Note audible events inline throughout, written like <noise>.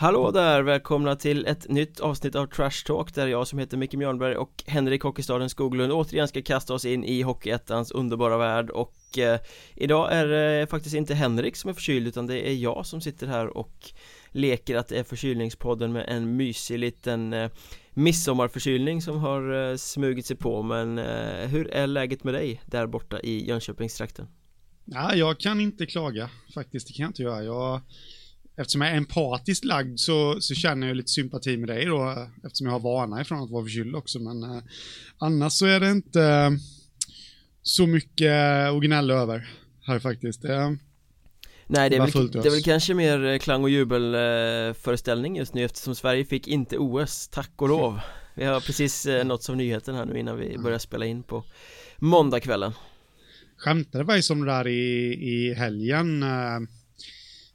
Hallå där, välkomna till ett nytt avsnitt av Trash Talk där jag som heter Micke Mjörnberg och Henrik Hockeystaden Skoglund återigen ska kasta oss in i Hockeyettans underbara värld och eh, idag är det faktiskt inte Henrik som är förkyld utan det är jag som sitter här och leker att det är förkylningspodden med en mysig liten eh, midsommarförkylning som har eh, smugit sig på men eh, hur är läget med dig där borta i Jönköpingstrakten? Ja, jag kan inte klaga faktiskt, det kan jag inte göra. Jag eftersom jag är empatiskt lagd så, så känner jag lite sympati med dig då, eftersom jag har vana ifrån att vara förkyld också, men eh, annars så är det inte eh, så mycket att gnälla över här faktiskt. Det, Nej det är, väl, det är väl kanske mer eh, klang och jubelföreställning just nu eftersom Sverige fick inte OS, tack och lov. Vi har precis eh, nått som nyheten här nu innan vi börjar spela in på måndagskvällen. Skämtade faktiskt om det där i, i helgen eh,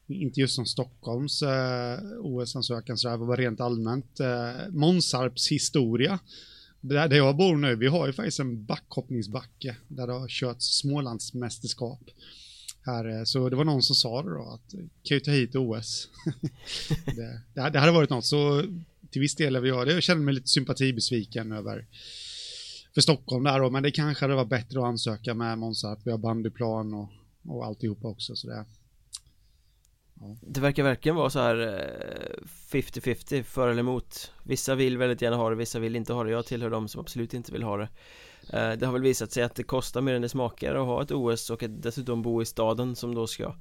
inte just som Stockholms eh, OS-ansökan så det var rent allmänt. Eh, Månsarps historia. Där, där jag bor nu, vi har ju faktiskt en backhoppningsbacke där det har körts Smålandsmästerskap. Här, eh, så det var någon som sa det då, att kan ju ta hit OS. <laughs> det, det, det hade varit något, så till viss del är jag det. Jag känner mig lite sympatibesviken över för Stockholm där då, men det kanske hade varit bättre att ansöka med Månsarp. Vi har bandyplan och, och alltihopa också, så det, det verkar verkligen vara så här 50-50 eh, för eller emot. Vissa vill väldigt gärna ha det, vissa vill inte ha det. Jag tillhör de som absolut inte vill ha det. Eh, Det har väl visat sig att det kostar mer än det smakar att ha ett OS och att dessutom bo i staden som då ska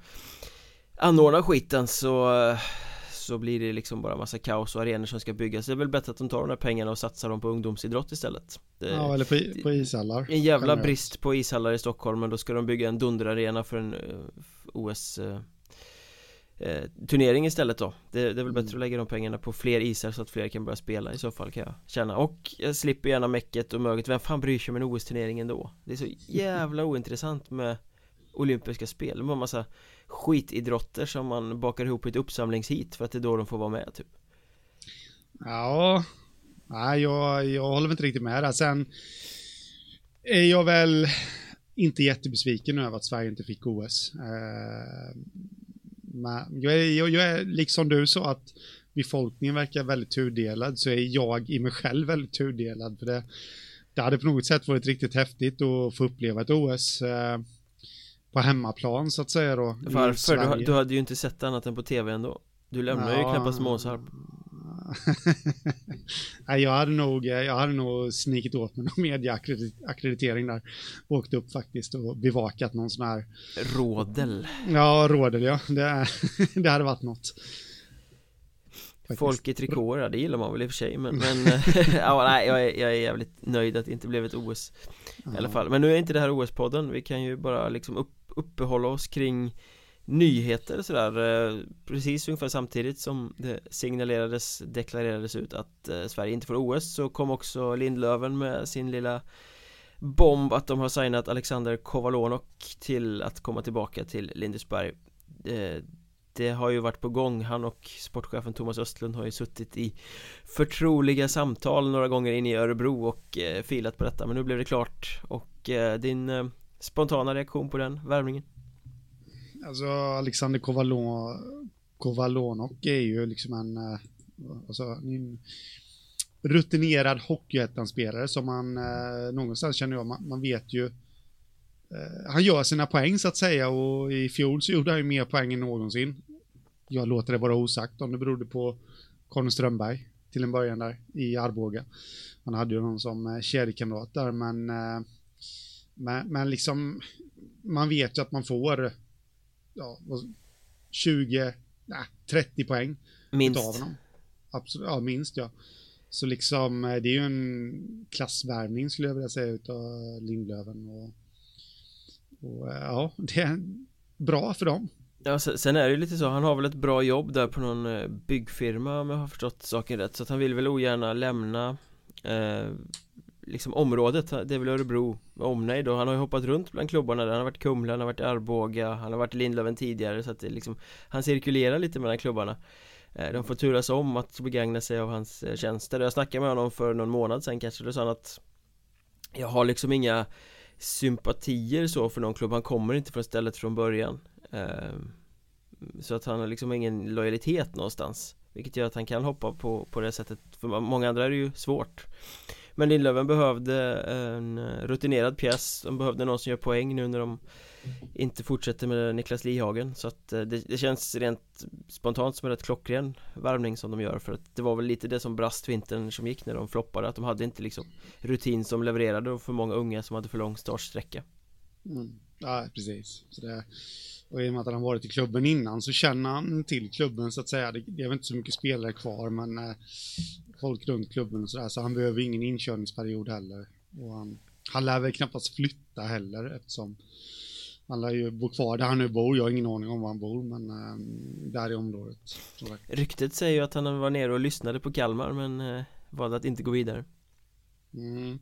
anordna skiten så eh, så blir det liksom bara massa kaos och arenor som ska byggas. Det är väl bättre att de tar de där pengarna och satsar dem på ungdomsidrott istället. Det, Ja eller på, på ishallar En jävla brist på ishallar i Stockholm men då ska de bygga en dunderarena för en OS eh, turnering istället då. Det, det, är väl mm. bättre att lägga de pengarna på fler isar så att fler kan börja spela i så fall kan jag känna. Och jag slipper gärna mäcket och möget. Vem fan bryr sig om en OS-turnering ändå? Det är så <laughs> jävla ointressant med olympiska spel. De har massa skitidrotter som man bakar ihop i ett uppsamlingshit för att det är då de får vara med typ. Ja. Nej jag, jag håller inte riktigt med där. Sen är jag väl inte jättebesviken över att Sverige inte fick OS. Eh, men jag är, jag, jag är liksom du sa att befolkningen verkar väldigt tudelad så är jag i mig själv väldigt tudelad för det, det hade på något sätt varit riktigt häftigt att få uppleva ett OS eh, på hemmaplan så att säga då Varför? Du, du, hade ju inte sett annat än på tv ändå. Du lämnar ja, ju knappast Måsarp <laughs> Nej, jag hade nog, jag hade nog snikit åt mig någon medieackreditering där. Åkt upp faktiskt och bevakat någon sån här... Rådel. Ja, rådel ja. Det, <laughs> det hade varit något. Faktiskt. Folk i trikåer, det gillar man väl i och för sig men, men <laughs> ja, nej, jag, är, jag är jävligt nöjd att det inte blev ett OS I alla fall, men nu är inte det här OS-podden Vi kan ju bara liksom upp, uppehålla oss kring nyheter sådär eh, Precis ungefär samtidigt som det signalerades, deklarerades ut att eh, Sverige inte får OS så kom också Lindlöven med sin lilla bomb att de har signat Alexander Kovalonok till att komma tillbaka till Lindesberg det, har ju varit på gång, han och sportchefen Thomas Östlund har ju suttit i förtroliga samtal några gånger in i Örebro och eh, filat på detta men nu blev det klart och din spontana reaktion på den värvningen? Alltså Alexander Kovalon, Kovalonok är ju liksom en, eh, alltså, en rutinerad hockeyettan-spelare som man eh, någonstans känner jag, man, man vet ju eh, han gör sina poäng så att säga och i fjol så gjorde han ju mer poäng än någonsin. Jag låter det vara osagt om det berodde på Conny Strömberg till en början där i Arboga. Han hade ju någon som eh, kedjekamrat där men, eh, men, men liksom man vet ju att man får ja, 20, nej, 30 poäng. Minst. Av honom. Absolut, ja minst ja. Så liksom, eh, det är ju en klassvärvning skulle jag vilja säga utav Lindlöven och, och eh, ja, <laughs> det är bra för dem. Ja, sen är det ju lite så, han har väl ett bra jobb där på någon eh, byggfirma om jag har förstått saken rätt Så att han vill väl ogärna lämna eh, liksom området, det är väl Örebro med omnejd och han har ju hoppat runt bland klubbarna där. Han har varit Kumla, han har varit Arboga, han har varit Lindlöven tidigare. Så att det liksom Han cirkulerar lite mellan klubbarna. Eh, de får turas om att begagna sig av hans eh, tjänster. Jag snackade med honom för någon månad sedan kanske, då sa han att Jag har liksom inga sympatier så för någon klubb, han kommer inte från stället från början. Ehm, så att han har liksom ingen lojalitet någonstans. Vilket gör att han kan hoppa på, på det sättet. För många andra är det ju svårt. Men Lindlöven behövde en eh, rutinerad pjäs De behövde någon som gör poäng nu när de inte fortsätter med Niklas Lihagen så att eh, det, det, känns rent spontant som en rätt klockren värvning som de gör för att det var väl lite det som brast vintern som gick när de floppade att de hade inte liksom rutin som levererade och för många unga som hade för lång startsträcka. Mm. Ja, precis. Så det, och i och med att han varit i klubben innan så känner han till klubben så att säga. Det, det är väl inte så mycket spelare kvar men eh, folk runt klubben och sådär så han behöver ingen inkörningsperiod heller. Och han, han lär väl knappast flytta heller eftersom han lär ju bo kvar där han nu bor. Jag har ingen aning om var han bor, men äh, där i området. Ryktet säger ju att han var nere och lyssnade på Kalmar, men äh, valde att inte gå vidare. Mm.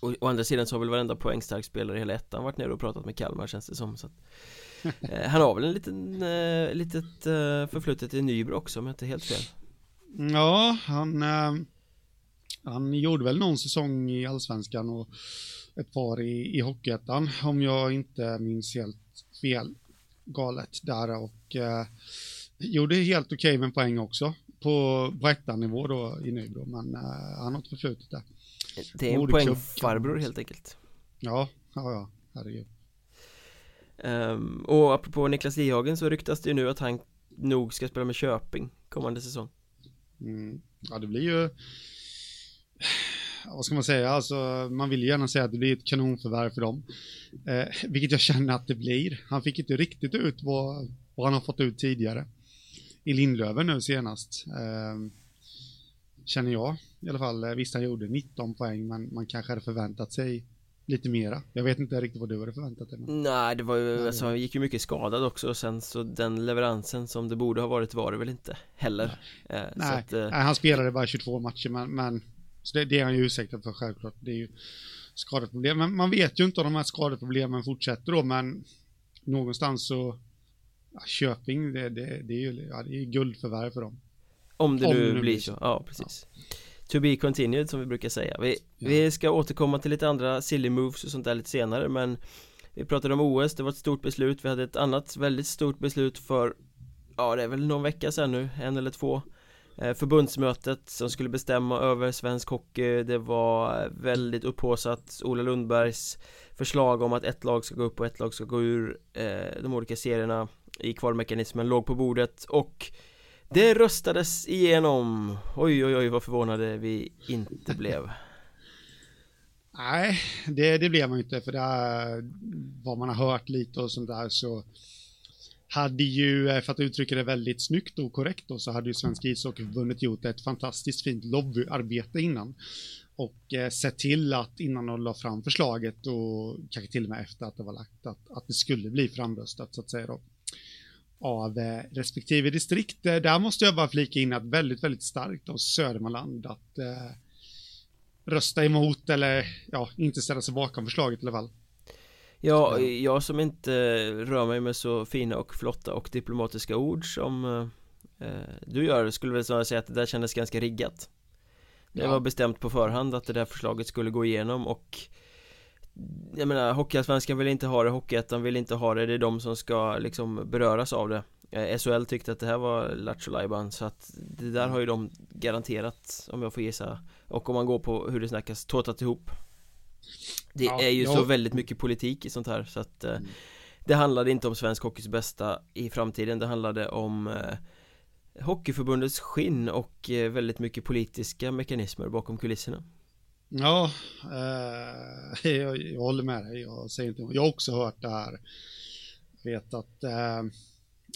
Och å andra sidan så har väl varenda poängstark spelare i hela ettan varit nere och pratat med Kalmar känns det som. Så att, äh, <laughs> han har väl en liten, äh, litet äh, förflutet i Nybro också om jag inte helt fel. Ja, han, han gjorde väl någon säsong i Allsvenskan och ett par i, i Hockeyettan om jag inte minns helt fel galet där och eh, gjorde helt okej okay med poäng också på, på ettan-nivå då i Nybro men eh, han har ett förflutet där. Det är en poängfarbror helt enkelt. Ja, ja, ja, herregud. Um, och apropå Niklas Lihagen så ryktas det ju nu att han nog ska spela med Köping kommande säsong. Mm. Ja, det blir ju <sighs> vad ska man säga, alltså man vill gärna säga att det blir ett kanonförvärv för dem. Eh, <laughs> vilket jag känner att det blir. Han fick inte riktigt ut vad, vad han har fått ut tidigare. I Lindlöven nu senast. Eh, känner jag i alla fall. Eh, visst han gjorde 19 poäng men man kanske hade förväntat sig lite mera. Jag vet inte riktigt vad du hade förväntat dig. Men... Nej, det var ju, alltså han gick ju mycket skadad också och sen så den leveransen som det borde ha varit var det väl inte heller. Nej, eh, Nej. Att, eh... han spelade bara 22 matcher men, men så det, det är han ju ursäktad för självklart. Det är ju skadeproblem. Men man vet ju inte om de här skadeproblemen fortsätter då, men någonstans så ja, Köping, det, det, det är ju ja, det är guldförvärv för dem. Om det om nu blir så, ja precis. Ja. To be continued som vi brukar säga. Vi, ja. vi ska återkomma till lite andra silly moves och sånt där lite senare, men vi pratade om OS, det var ett stort beslut. Vi hade ett annat väldigt stort beslut för, ja det är väl någon vecka sedan nu, en eller två Eh, förbundsmötet som skulle bestämma över svensk hockey Det var väldigt upphåsat Ola Lundbergs förslag om att ett lag ska gå upp och ett lag ska gå ur eh, de olika serierna i kvalmekanismen låg på bordet och det röstades igenom. Oj oj oj vad förvånade vi inte blev. Nej, det, det blev man ju inte för det är vad man har hört lite och sånt där så hade ju, eh, för att uttrycka det väldigt snyggt och korrekt då, så hade ju Svenska ishockeyförbundet gjort ett fantastiskt fint lobbyarbete innan. Och eh, sett till att innan de la fram förslaget och kanske till och med efter att det var lagt, att, att det skulle bli framröstat så att säga då av eh, respektive distrikt. Eh, där måste jag bara flika in att väldigt, väldigt starkt av Södermanland att eh, rösta emot eller ja, inte ställa sig bakom förslaget i alla fall. Ja, jag som inte rör mig med så fina och flotta och diplomatiska ord som eh, du gör skulle väl snarare säga att det där kändes ganska riggat Det ja. var bestämt på förhand att det där förslaget skulle gå igenom och Jag menar, Hockeyallsvenskan vill inte ha det, Hockeyettan vill inte ha det, det är de som ska liksom beröras av det. Eh, SHL tyckte att det här var Lattjo så att det där har ju de garanterat om jag får gissa. Och om man går på hur det snackas, tåtat ihop. Det ja, är ju ja. så väldigt mycket politik i sånt här så att eh, mm. Det handlade inte om svensk hockeys bästa i framtiden. Det handlade om eh, Hockeyförbundets skinn och eh, väldigt mycket politiska mekanismer bakom kulisserna Ja, eh, <laughs> jag, jag, håller med dig. Jag, säger inte, jag har också hört det här. Jag vet att, eh,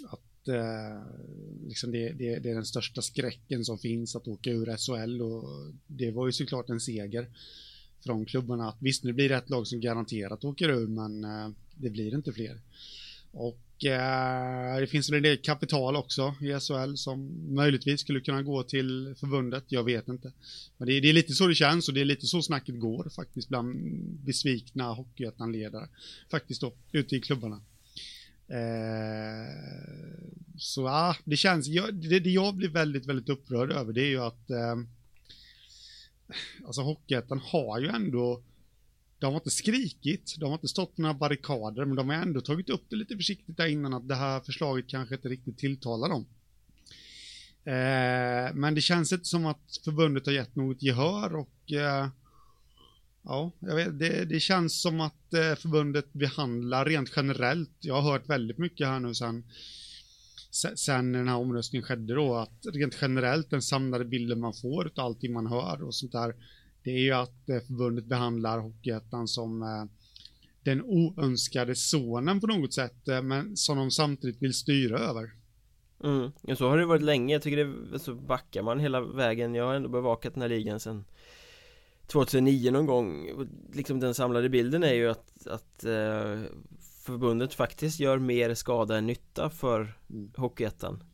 att eh, liksom det, det, det, är den största skräcken som finns att åka ur SHL och det var ju såklart en seger från klubbarna att visst, nu blir det ett lag som garanterat åker ur, men eh, det blir inte fler. Och eh, det finns en del kapital också i SHL som möjligtvis skulle kunna gå till förbundet, jag vet inte. Men det är, det är lite så det känns och det är lite så snacket går faktiskt bland besvikna hockeyettan-ledare. Faktiskt då, ute i klubbarna. Eh, så ja, det känns, det, det jag blir väldigt, väldigt upprörd över det är ju att eh, alltså Hockeyettan har ju ändå, de har inte skrikit, de har inte stått på några barrikader, men de har ändå tagit upp det lite försiktigt där innan att det här förslaget kanske inte riktigt tilltalar dem. Eh, men det känns inte som att förbundet har gett något gehör och eh, ja, jag vet, det, det känns som att eh, förbundet behandlar rent generellt. Jag har hört väldigt mycket här nu sen sen den här omröstningen skedde då, att rent generellt den samlade bilden man får av allting man hör och sånt där, det är ju att eh, förbundet behandlar Hockeyettan som eh, den oönskade sonen på något sätt, eh, men som de samtidigt vill styra över. Mm, ja, så har det varit länge, jag tycker det, så backar man hela vägen, jag har ändå bevakat den här ligan sen 2009 någon gång, liksom den samlade bilden är ju att, att eh, förbundet faktiskt gör mer skada än nytta för mm. Hockeyettan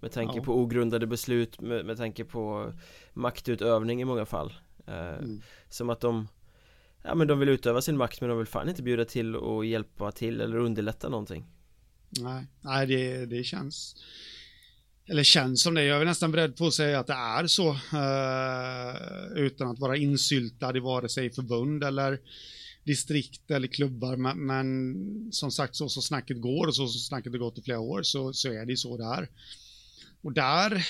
Med tanke ja. på ogrundade beslut, med, med tanke på maktutövning i många fall mm. Som att de Ja men de vill utöva sin makt men de vill fan inte bjuda till och hjälpa till eller underlätta någonting Nej, nej det, det känns Eller känns som det, jag är nästan beredd på att säga att det är så uh, Utan att vara insyltad i vare sig förbund eller distrikt eller klubbar, men, men som sagt så som snacket går och så som snacket har gått i flera år så, så är det så där. Och där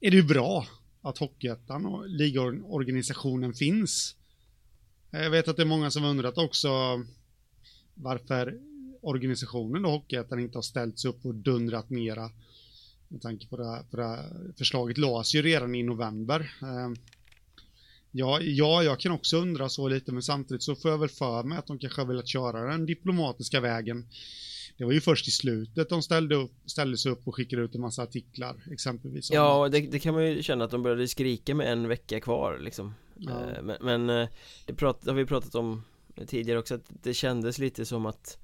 är det ju bra att Hockeyettan och ligaorganisationen finns. Jag vet att det är många som undrat också varför organisationen och Hockeyettan inte har ställts upp och dundrat mera. Med tanke på det, här, på det här förslaget lades ju redan i november. Ehm, ja, ja, jag kan också undra så lite, men samtidigt så får jag väl för mig att de kanske har velat köra den diplomatiska vägen. Det var ju först i slutet de ställde, upp, ställde sig upp och skickade ut en massa artiklar, exempelvis. Ja, det, det kan man ju känna att de började skrika med en vecka kvar, liksom. Ja. Eh, men, men eh, det prat, har vi pratat om tidigare också, att det kändes lite som att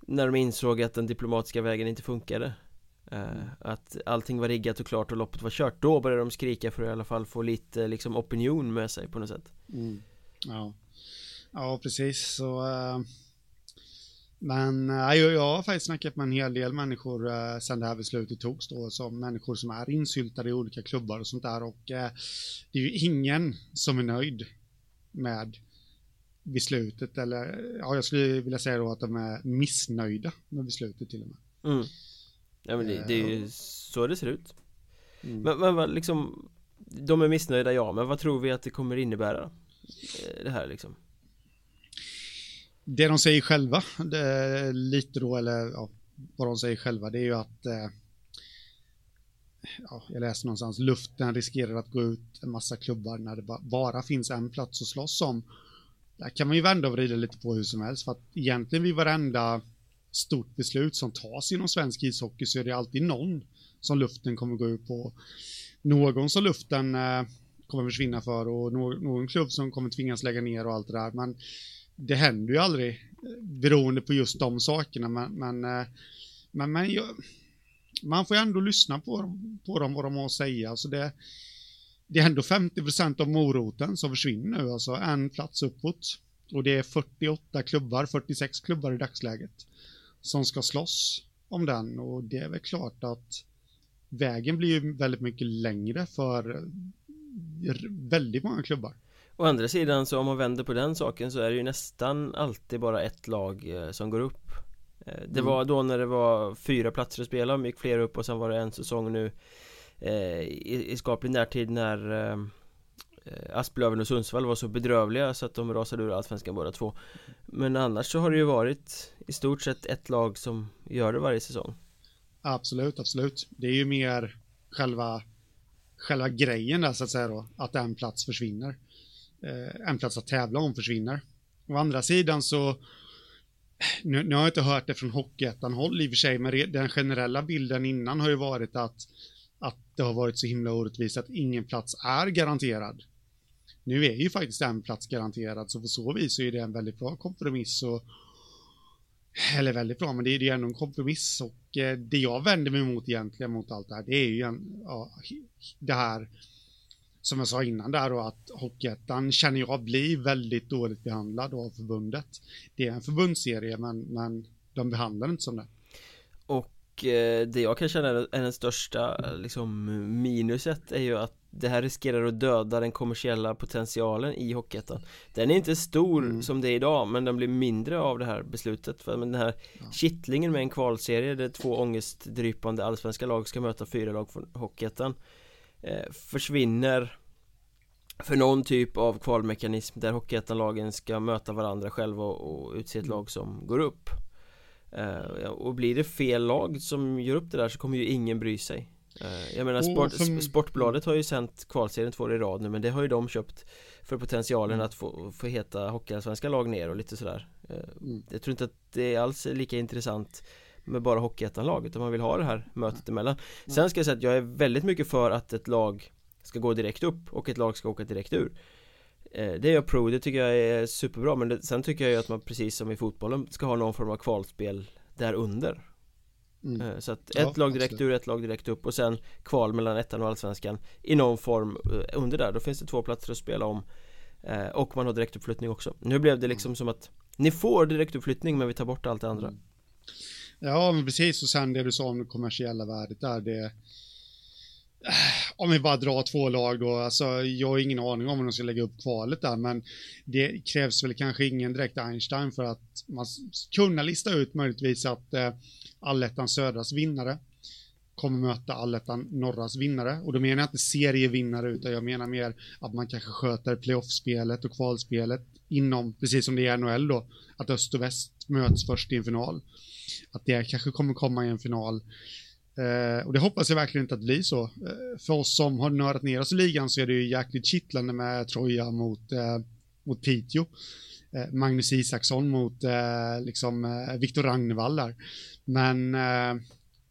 när de insåg att den diplomatiska vägen inte funkade Uh, att allting var riggat och klart och loppet var kört Då började de skrika för att i alla fall få lite liksom opinion med sig på något sätt mm. Ja Ja precis så uh, Men uh, jag, har faktiskt snackat med en hel del människor uh, sen det här beslutet togs då Som människor som är insyltade i olika klubbar och sånt där och Det är ju ingen som är nöjd Med beslutet eller ja jag skulle vilja säga då att de är missnöjda med beslutet till och med mm. Ja men det, det är ju eh, så det ser ut mm. Men, men vad liksom De är missnöjda ja, men vad tror vi att det kommer innebära? Eh, det här liksom det de säger själva, det, lite då eller ja, vad de säger själva det är ju att eh, ja, jag läste någonstans, luften riskerar att gå ut en massa klubbar när det bara finns en plats att slåss om. Där kan man ju vända och vrida lite på hur som helst, för att egentligen vid varenda stort beslut som tas inom svensk ishockey så är det alltid någon som luften kommer gå ut på. Någon som luften eh, kommer försvinna för och någon, någon klubb som kommer tvingas lägga ner och allt det där. Men det händer ju aldrig eh, beroende på just de sakerna. Men, men, eh, men, men jag, man får ju ändå lyssna på, på dem, vad de har att säga. Alltså det, det är ändå 50% av moroten som försvinner nu, alltså en plats uppåt. Och det är 48 klubbar, 46 klubbar i dagsläget som ska slåss om den och det är väl klart att vägen blir ju väldigt mycket längre för eh, väldigt många klubbar. Å andra sidan så om man vänder på den saken så är det ju nästan alltid bara ett lag eh, som går upp. Eh, Det mm. var då när det var fyra platser att spela, gick fler upp och sen var det en säsong nu eh, i, i skaplig närtid när Asplöven och Sundsvall var så bedrövliga så att de rasade ur Allsvenskan båda två. Men annars så har det ju varit i stort sett ett lag som gör det varje säsong. Absolut, absolut. Det är ju mer själva själva grejen där så att säga då att en plats försvinner eh, en plats att tävla om försvinner Å andra sidan så nu, nu har jag inte hört det från Hockeyettan håll i och för sig men den generella bilden innan har ju varit att att det har varit så himla orättvist att ingen plats är garanterad nu är ju faktiskt en plats garanterad, så på så vis så är det en väldigt bra kompromiss. Och, eller väldigt bra, men det är ju ändå en kompromiss. Och eh, det jag vänder mig mot egentligen mot allt det här, det är ju en, ja, det här som jag sa innan där då att Hockeyettan känner jag blir väldigt dåligt behandlad av förbundet. Det är en förbundsserie men, men de behandlar inte som det. Och eh, det jag kan känna är den största liksom, minuset är ju att det här riskerar att döda den kommersiella potentialen i Hockeyettan Den är inte stor mm. som det är idag men den blir mindre av det här beslutet för den här ja. kittlingen med en kvalserie där två ångestdrypande allsvenska lag ska möta fyra lag från Hockeyettan Försvinner för någon typ av kvalmekanism där Hockeyettan-lagen ska möta varandra själva och, och utse ett mm. lag som går upp eh, Och blir det fel lag som gör upp det där så kommer ju ingen bry sig eh, Jag menar sport, som... Sportbladet har ju sänt kvalserien två år i rad nu men det har ju de köpt För potentialen mm. att få, få heta Hockeyallsvenska lag ner och lite sådär eh, mm. Jag tror inte att det är alls lika intressant med bara Hockeyettan-lag utan man vill ha det här mötet emellan Sen ska jag säga att jag är väldigt mycket för att ett lag ska gå direkt upp och ett lag ska åka direkt ur eh, Det är jag pro, det tycker jag är superbra men det, sen tycker jag ju att man precis som i fotbollen ska ha någon form av kvalspel där under mm. Eh, så att ett ja, lag direkt absolut. ur, ett lag direkt upp och sen kval mellan ettan och allsvenskan i någon form eh, under där, då finns det två platser att spela om och man har direktuppflyttning också Nu blev det liksom mm. som att Ni får direktuppflyttning men vi tar bort allt det andra mm. Ja men precis. Och sen det du sa om det kommersiella värdet där det om vi bara drar två lag då, alltså jag har ingen aning om hur de ska lägga upp kvalet där, men det krävs väl kanske ingen direkt Einstein för att man kunna lista ut möjligtvis att eh, allettan södras vinnare kommer möta allettan norras vinnare och då menar jag inte serievinnare utan jag menar mer att man kanske sköter playoffspelet och kvalspelet inom, precis som det är i NHL då, att öst och väst möts först i en final. Att det kanske kommer komma i en final Eh, och det hoppas jag verkligen inte att det blir så. Eh, för oss som har nördat ner oss i ligan så är det ju jäkligt kittlande med Troja mot, eh, mot Piteå. Eh, Magnus Isaksson mot eh, liksom eh, Viktor Ragnevall där. Men, eh,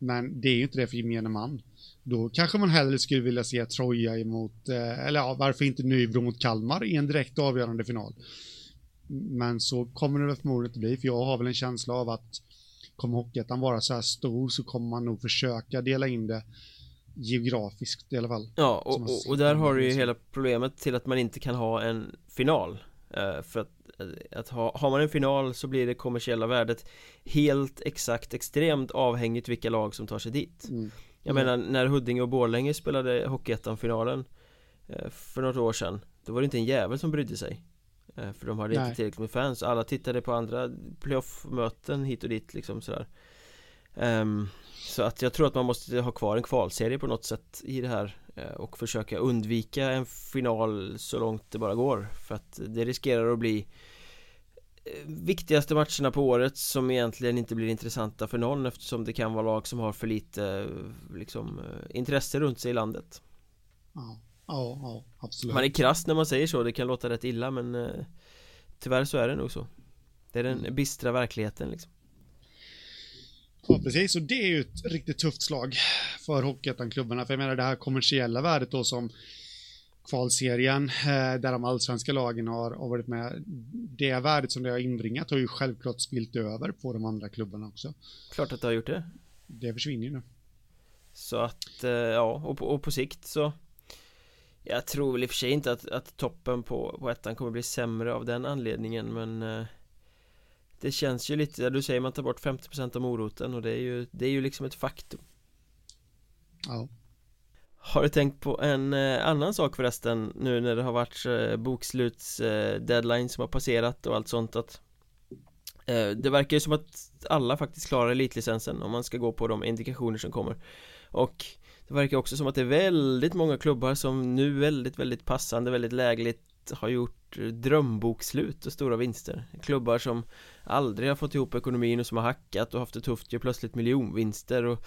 men det är ju inte det för gemene man. Då kanske man hellre skulle vilja se Troja emot, eller ja, varför inte Nybro mot Kalmar i en direkt avgörande final. Men så kommer det väl förmodligen inte bli, för jag har väl en känsla av att kommer Hockeyettan vara så här stor så kommer man nog försöka dela in det geografiskt i alla fall. Ja, och, och, och där har du ju hela problemet till att man inte kan ha en final. Uh, för att, eh, att ha, har man en final så blir det kommersiella värdet helt exakt extremt avhängigt vilka lag som tar sig dit. Mm. Jag mm. menar när Huddinge och Borlänge spelade Hockeyettan-finalen uh, för något år sedan Då var det inte en jävel som brydde sig Eh, för de hade Nej. inte tillräckligt med fans Alla tittade på andra playoff-möten hit och dit liksom sådär um, Så att jag tror att man måste ha kvar en kvalserie på något sätt i det här Och försöka undvika en final så långt det bara går. För att det riskerar att bli uh, Viktigaste matcherna på året som egentligen inte blir intressanta för någon eftersom det kan vara lag som har för lite liksom intresse runt sig i landet. Ja Ja, ja, absolut. Man är krass när man säger så, det kan låta rätt illa men eh, Tyvärr så är det nog så. Det är den mm. bistra verkligheten liksom Ja, precis. Och det är ju ett riktigt tufft slag för Hockeyettan-klubbarna. För jag menar det här kommersiella värdet då som kvalserien, eh, där de allsvenska lagen har, har varit med. Det värdet som det har inbringat har ju självklart spilt över på de andra klubbarna också. Klart att det har gjort det. Det försvinner ju nu. Så att, eh, ja, och på, och på sikt så jag tror väl i och för sig inte att, att toppen på, på ettan kommer bli sämre av den anledningen men eh, Det känns ju lite, du säger man tar bort 50% av moroten och det är ju, det är ju liksom ett faktum. Ja. Har du tänkt på en eh, annan sak förresten nu när det har varit eh, boksluts eh, som har passerat och allt sånt att Det verkar ju som att alla faktiskt klarar elitlicensen om man ska gå på de indikationer som kommer. Och det verkar också som att det är väldigt många klubbar som nu väldigt, väldigt passande, väldigt lägligt har gjort drömbokslut och stora vinster. Klubbar som aldrig har fått ihop ekonomin och som har hackat och haft det tufft gör plötsligt miljonvinster och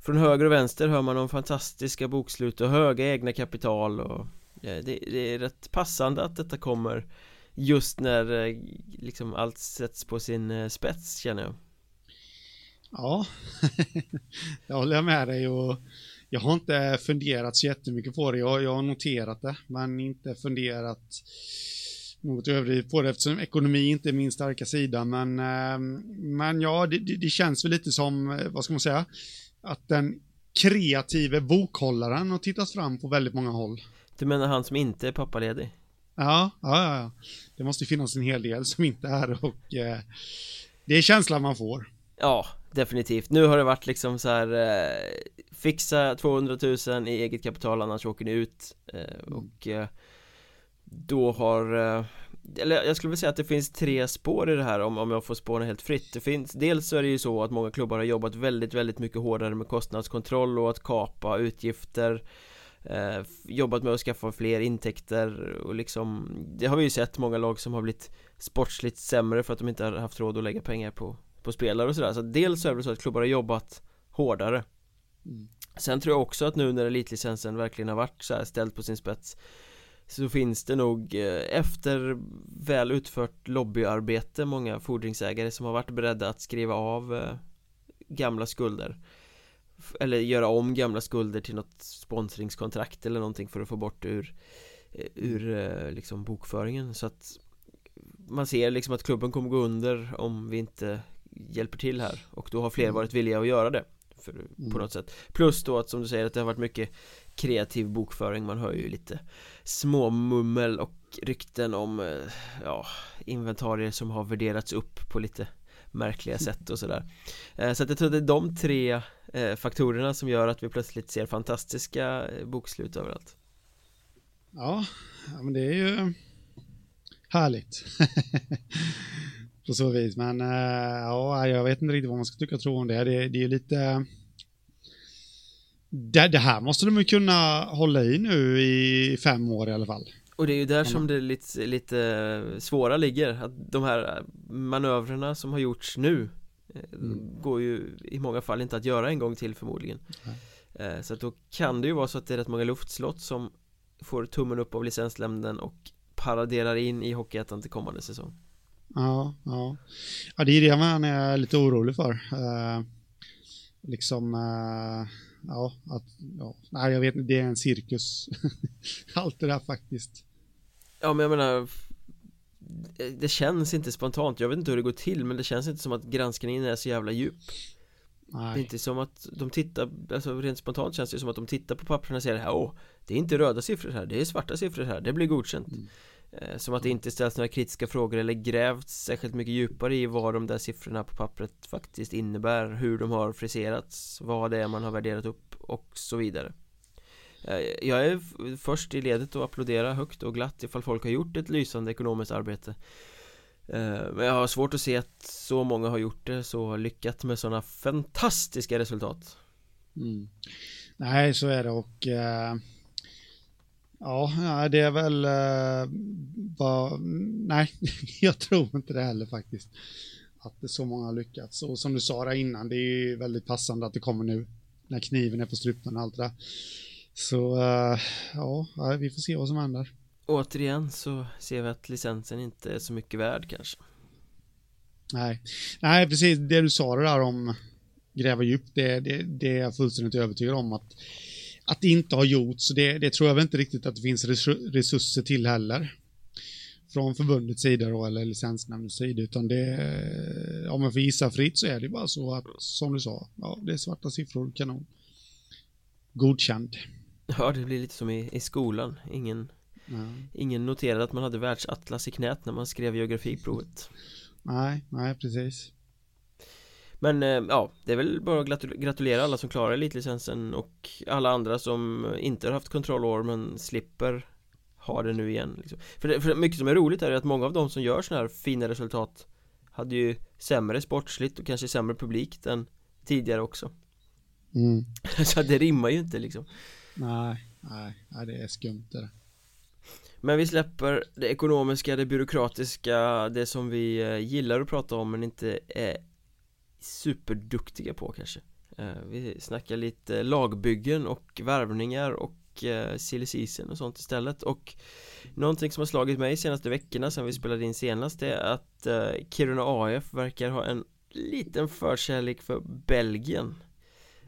Från höger och vänster hör man om fantastiska bokslut och höga egna kapital och det, det är rätt passande att detta kommer just när eh, liksom allt sätts på sin eh, spets känner jag. Ja, <laughs> jag håller med dig och jag har inte funderat så jättemycket på det. Jag, jag har noterat det, men inte funderat något överdrivet på det eftersom ekonomi inte är min starka sida. Men, eh, men ja, det, det, känns väl lite som, eh, vad ska man säga, att den kreative bokhållaren har tittat fram på väldigt många håll. Du menar han som inte är pappaledig? Ja, ja, ja. Det måste finnas en hel del som inte är och eh, det är känslan man får. Ja, definitivt. Nu har det varit liksom så här eh, Fixa 200 000 i eget kapital annars åker ni ut eh, mm. Och eh, Då har eh, Eller jag skulle vilja säga att det finns tre spår i det här om, om jag får spåna helt fritt Det finns Dels så är det ju så att många klubbar har jobbat väldigt, väldigt mycket hårdare med kostnadskontroll och att kapa utgifter eh, Jobbat med att skaffa fler intäkter och liksom Det har vi ju sett många lag som har blivit sportsligt sämre för att de inte har haft råd att lägga pengar på på spelare och sådär. Så dels är det så att klubbar har jobbat hårdare. Mm. Sen tror jag också att nu när elitlicensen verkligen har varit så här ställd på sin spets Så finns det nog eh, efter väl utfört lobbyarbete många fordringsägare som har varit beredda att skriva av eh, gamla skulder. Eller göra om gamla skulder till något sponsringskontrakt eller någonting för att få bort ur eh, Ur liksom bokföringen. Så att man ser liksom att klubben kommer gå under om vi inte hjälper till här och då har fler mm. varit villiga att göra det. För, mm. på något sätt. Plus då att som du säger att det har varit mycket kreativ bokföring. Man hör ju lite småmummel och rykten om eh, ja, inventarier som har värderats upp på lite märkliga <laughs> sätt och sådär. Eh, Så att jag tror att det är de tre eh, faktorerna som gör att vi plötsligt ser fantastiska bokslut överallt. Ja, men det är ju härligt <laughs> på så vis. Men uh, ja, jag vet inte riktigt vad man ska tycka och tro om det. Det, det är lite... Det, det, här måste de ju kunna hålla i nu i fem år i alla fall. Och det är ju där som det lite, lite svåra ligger. Att de här manövrerna som har gjorts nu eh, mm. går ju i många fall inte att göra en gång till förmodligen. Mm. Så att då kan det ju vara så att det är rätt många luftslott som får tummen upp av licenslämnen och paraderar in i Hockeyettan till kommande säsong. Ja, ja. ja, det är det man är lite orolig för. Uh, liksom, uh, ja, att, ja, nej jag vet inte, det är en cirkus. <laughs> Allt det där faktiskt. Ja, men jag menar, det känns inte spontant, jag vet inte hur det går till, men det känns inte som att granskningen är så jävla djup. Nej. Det är inte som att de tittar, alltså rent spontant känns det som att de tittar på papperna och säger åh, det är inte röda siffror här, det är svarta siffror här, det blir godkänt. Mm. Eh, som att det inte ställs några kritiska frågor eller grävts särskilt mycket djupare i vad de där siffrorna på pappret faktiskt innebär Hur de har friserats, vad det är man har värderat upp och så vidare. Eh, jag är först i ledet att applådera högt och glatt ifall folk har gjort ett lysande ekonomiskt arbete. Eh, men jag har svårt att se att så många har gjort det så lyckat med sådana fantastiska resultat. Mm. Nej, så är det och uh Ja, det är väl uh, vad, nej, <laughs> jag tror inte det heller faktiskt. Att det så många har lyckats. Och som du sa där innan, det är ju väldigt passande att det kommer nu. När kniven är på strupen och allt det där. Så uh, ja, vi får se vad som händer. Återigen så ser vi att licensen inte är så mycket värd kanske. Nej, nej precis det du sa det där om gräva djupt, det, det, det är jag fullständigt övertygad om att att det inte har gjorts. Det, det tror jag väl inte riktigt att det finns resurser till heller. Från förbundets sida då, eller licensnämndens sida, utan det, om man får gissa fritt så är det bara så att, som du sa, ja, det är svarta siffror, kanon. Godkänd. Ja, det blir lite som i, i skolan. Ingen, ja. ingen noterade att man hade världsatlas i knät när man skrev geografiprovet. Nej, nej, precis. Men eh, ja, det är väl bara att gratulera alla som klarar elitlicensen och alla andra som inte har haft kontrollår men slipper ha det nu igen liksom. för, det, för mycket som är roligt är att många av de som gör sådana här fina resultat hade ju sämre sportsligt och kanske sämre publik än tidigare också mm. <laughs> Så det rimmar ju inte liksom Nej, nej, det är skumt det men vi släpper det ekonomiska, det byråkratiska, det som vi eh, gillar att prata om men inte är superduktiga på kanske. Eh, Vi snackar lite lagbyggen och värvningar och eh, silly season och sånt istället. Och Någonting som har slagit mig senaste veckorna sen vi spelade in senast är att eh, Kiruna AF verkar ha en liten förkärlek för Belgien.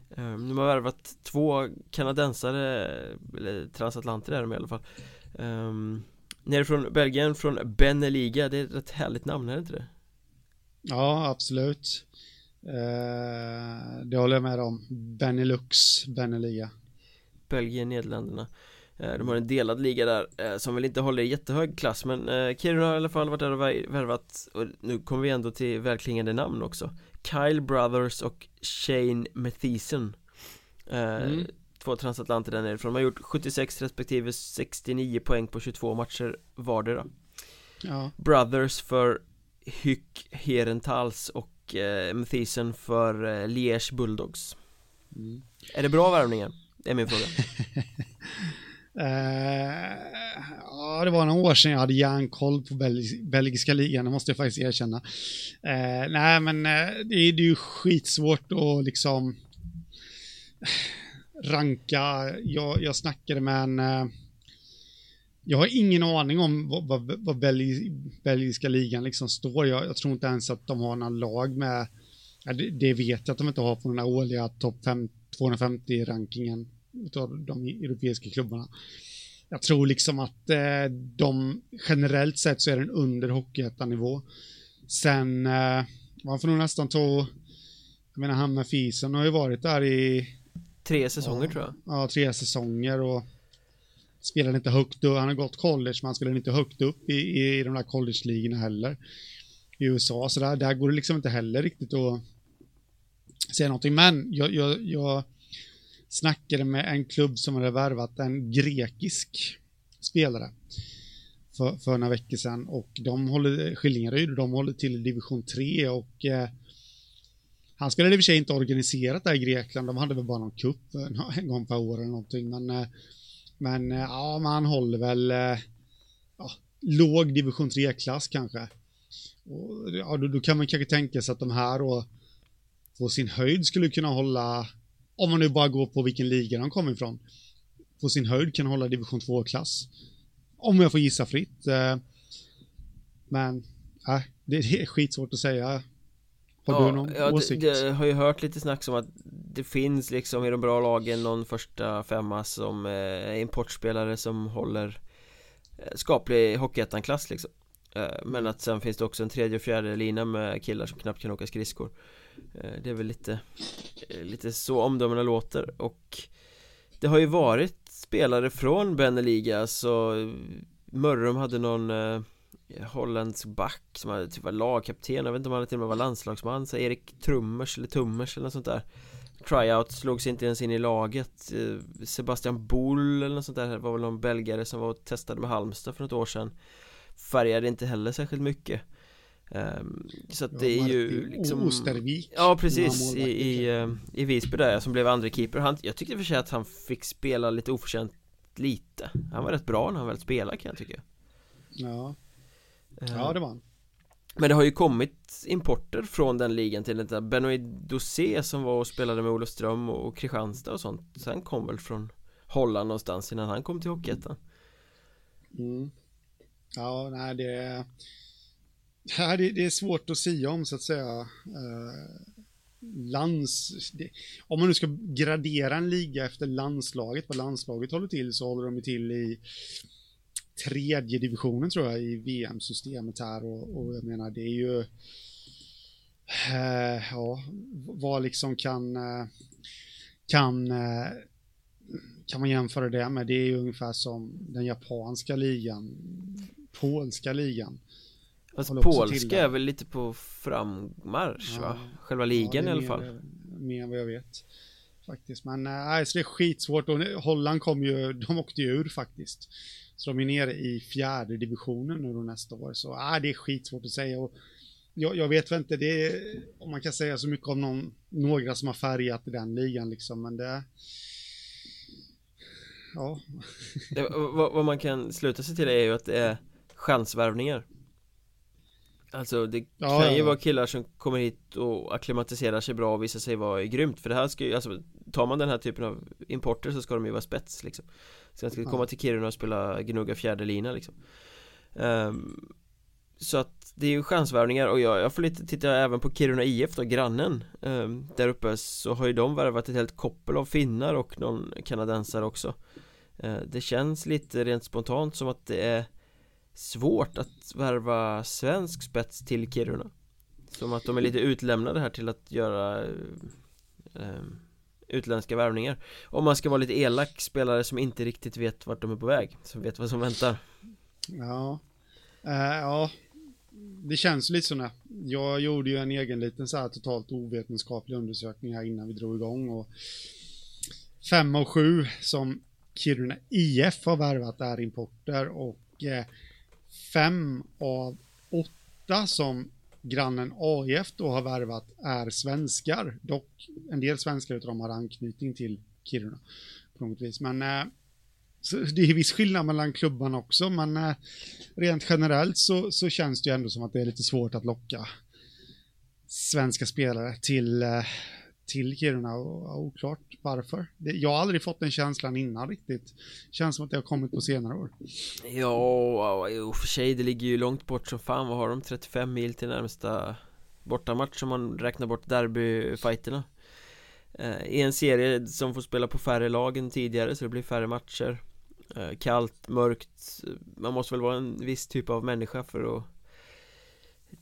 Eh, de har värvat två kanadensare, eller transatlanter är de i alla fall. Ehm, Nerifrån Belgien, från Beneliga, det är ett rätt härligt namn, är det inte det? Ja, absolut. Eh, det håller jag med om. Benelux, Beneliga. Belgien, Nederländerna. Eh, de har en delad liga där eh, som väl inte håller jättehög klass men Kiruna har i alla fall varit där och värvat och nu kommer vi ändå till välklingande namn också Kyle Brothers och Shane Mathisen mm. Två transatlanter där nerifrån, de har gjort 76 respektive 69 poäng på 22 matcher vardera ja. Brothers för Hyck Herentals och eh, Mathisen för eh, Liège Bulldogs mm. Är det bra värvningar? Det är min fråga Uh, <laughs> ja, det var några år sedan jag hade järnkoll på belg belgiska ligan, det måste jag faktiskt erkänna. Uh, nej, men uh, det, är, det är ju skitsvårt att liksom ranka. Jag, jag snackade med en... jag har ingen aning om vad, vad, vad belg, belgiska ligan liksom står. Jag, jag, tror inte ens att de har några lag med... det, det, vet jag att de inte har på den här årliga topp 250-rankingen av de europeiska klubbarna. Jag tror liksom att eh, de generellt sett så är den under hockeyettan-nivå. Sen, eh, man får nog nästan ta, jag menar han med Fisen har ju varit där i Tre säsonger ja, tror jag. Ja, tre säsonger och spelade inte högt upp, han har gått college men han spelade inte högt upp i, i de där college-ligorna heller. I USA, så där, där går det liksom inte heller riktigt att säga någonting. Men jag, jag, jag snackade med en klubb som hade värvat en grekisk spelare för, för några veckor sedan och de håller, Skillingaryd, de håller till i division 3 och eh, han spelade i och för sig inte organiserat där i Grekland, de hade väl bara någon kupp en gång per år eller någonting, men, eh, men eh, ja, man håller väl eh, ja, låg division 3-klass kanske. Och, ja, då, då, kan man kanske tänka sig att de här då på sin höjd skulle kunna hålla om man nu bara går på vilken liga de kommer ifrån, på sin höjd kan hålla division 2-klass. Om jag får gissa fritt. Eh, men, äh, det är <laughs> skitsvårt att säga. Har ja, du någon ja, åsikt? Det har ju hört lite snack om att det finns liksom i de bra lagen någon första femma som eh, är importspelare som håller eh, skaplig hockeyettan-klass liksom. Men att sen finns det också en tredje och fjärde lina med killar som knappt kan åka skridskor Eh, det är väl lite eh, Lite så omdömena låter och Det har ju varit spelare från Beneliga så Mörrum hade någon eh, Holländsk back som hade typ var lagkapten. Jag vet inte om han till och med var landslagsman. Så Erik Trummers eller Tummers eller något sånt där. Tryout slogs inte ens in i laget. Eh, Sebastian Bull eller något sånt där Det var väl någon belgare som var och testade med Halmstad för något år sedan. Färgade inte heller särskilt mycket. Um, så att ja, det är ju liksom Ostervik Ja precis. i, i, uh, i Visby där som blev andra keeper. Han, Jag tyckte för sig att han fick spela lite oförtjänt lite. Han var rätt bra när han väl spelade kan jag tycka. Ja Ja det var han Men det har ju kommit importer från den ligan till detta Benoit Dosé som var och spelade med Olofström och Kristianstad och sånt Sen kom väl från Holland någonstans innan han kom till Hockeyettan mm. Ja nej det <laughs> Ja, det, det, är svårt att säga om så att säga. Eh, lands... Det, om man nu ska gradera en liga efter landslaget, vad landslaget håller till, så håller de till i tredje divisionen tror jag i VM-systemet här. Och, och, jag menar det är ju eh, ja, vad liksom kan eh, kan eh, kan man jämföra det med, det är ju ungefär som den japanska ligan, polska ligan. Fast polska är väl lite på frammarsch ja. va? Själva ligan ja, i alla fall. Mer än vad jag vet Faktiskt, men äh, nej, så det är skitsvårt. Och Holland kom ju, <laughs> de åkte ju ur faktiskt Så de är nere i fjärde divisionen nu då nästa år, så äh, det är skitsvårt att säga och jag, jag vet väl inte, det är, om man kan säga så mycket om någon, några som har färgat i den ligan liksom, men det Ja. <laughs> det, vad, vad man kan sluta sig till är ju att det är chansvärvningar Alltså det ja, kan ju ja. vara killar som kommer hit och akklimatiserar sig bra och visar sig vara grymt För det här ska ju, alltså tar man den här typen av importer så ska de ju vara spets liksom Så jag ja. komma till Kiruna och spela gnugga fjärde lina liksom. Um, Så att det är ju chansvärvningar och jag, jag får lite titta även på Kiruna IF då, grannen um, Där uppe så har ju de värvat ett helt koppel av finnar och någon kanadensare också. Uh, Det känns lite rent spontant som att det är svårt att värva svensk spets till Kiruna. Som att de är lite utlämnade här till att göra eh, utländska värvningar. Om man ska vara lite elak, spelare som inte riktigt vet vart de är på väg Som vet vad som väntar. Ja. Uh, Ja. Det känns lite så Jag gjorde ju en egen liten så här totalt ovetenskaplig undersökning här innan vi drog igång och Fem av sju som Kiruna IF har värvat är importer och eh, fem av åtta som grannen AIF då har värvat är svenskar. Dock en del svenskar utav dem har anknytning till Kiruna på något vis. Men eh, det är viss skillnad mellan klubbarna också, men eh, rent generellt så, så känns det ju ändå som att det är lite svårt att locka svenska spelare till eh, till Kiruna och oklart varför. Det, jag har aldrig fått den känslan innan riktigt. Känns som att det har kommit på senare år. Ja, i för sig det ligger ju långt bort som fan. Vad har de? 35 mil till närmsta bortamatch om man räknar bort derbyfighterna. Eh, I en serie som får spela på färre lag än tidigare så det blir färre matcher. Eh, kallt, mörkt. Man måste väl vara en viss typ av människa för att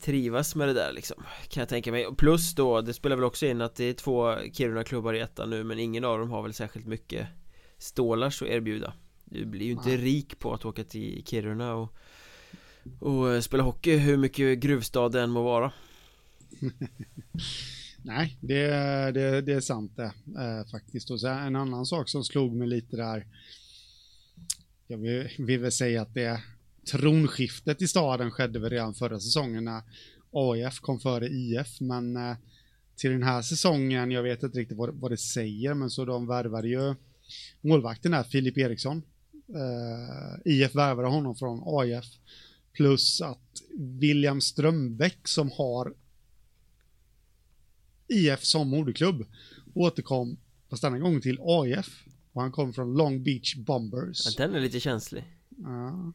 trivas med det där liksom Kan jag tänka mig Plus då, det spelar väl också in att det är två Kiruna-klubbar i ettan nu Men ingen av dem har väl särskilt mycket stålars att erbjuda Du blir ju inte rik på att åka till Kiruna och, och eh, spela hockey hur mycket gruvstad det än må vara <laughs> Nej, det, det, det är sant det eh, faktiskt. Och så en annan sak som slog mig lite där. Jag vill, vill väl säga att det tronskiftet i staden skedde väl redan förra säsongen när AIF kom före IF, men eh, till den här säsongen, jag vet inte riktigt vad, vad det säger, men så de värvade ju målvakten här, Filip Eriksson. Eh, IF värvade honom från AIF, plus att William Strömbäck som har IF som moderklubb återkom, fast denna gång till AIF. Och han kom från Long Beach Bombers. Ja, den är lite känslig. Ja,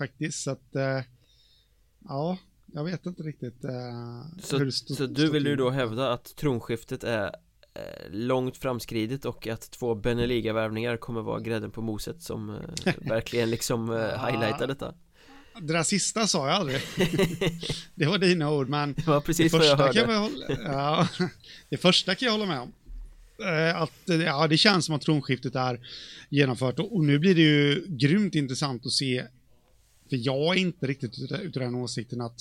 faktiskt. Så att, eh, ja, jag vet inte riktigt eh, så, hur stod, Så du vill ju då hävda att tronskiftet är eh, långt framskridet och att två Beneliga-värvningar kommer vara grädden på moset som <laughs> verkligen liksom highlightar detta? Det där sista sa jag aldrig. <laughs> det var dina ord, men det var precis det vad jag hörde. Kan jag hålla, ja, <laughs> det första kan jag hålla med om. Att ja, det känns som att tronskiftet är genomfört och, och nu blir det ju grymt intressant att se för jag är inte riktigt utav den åsikten att,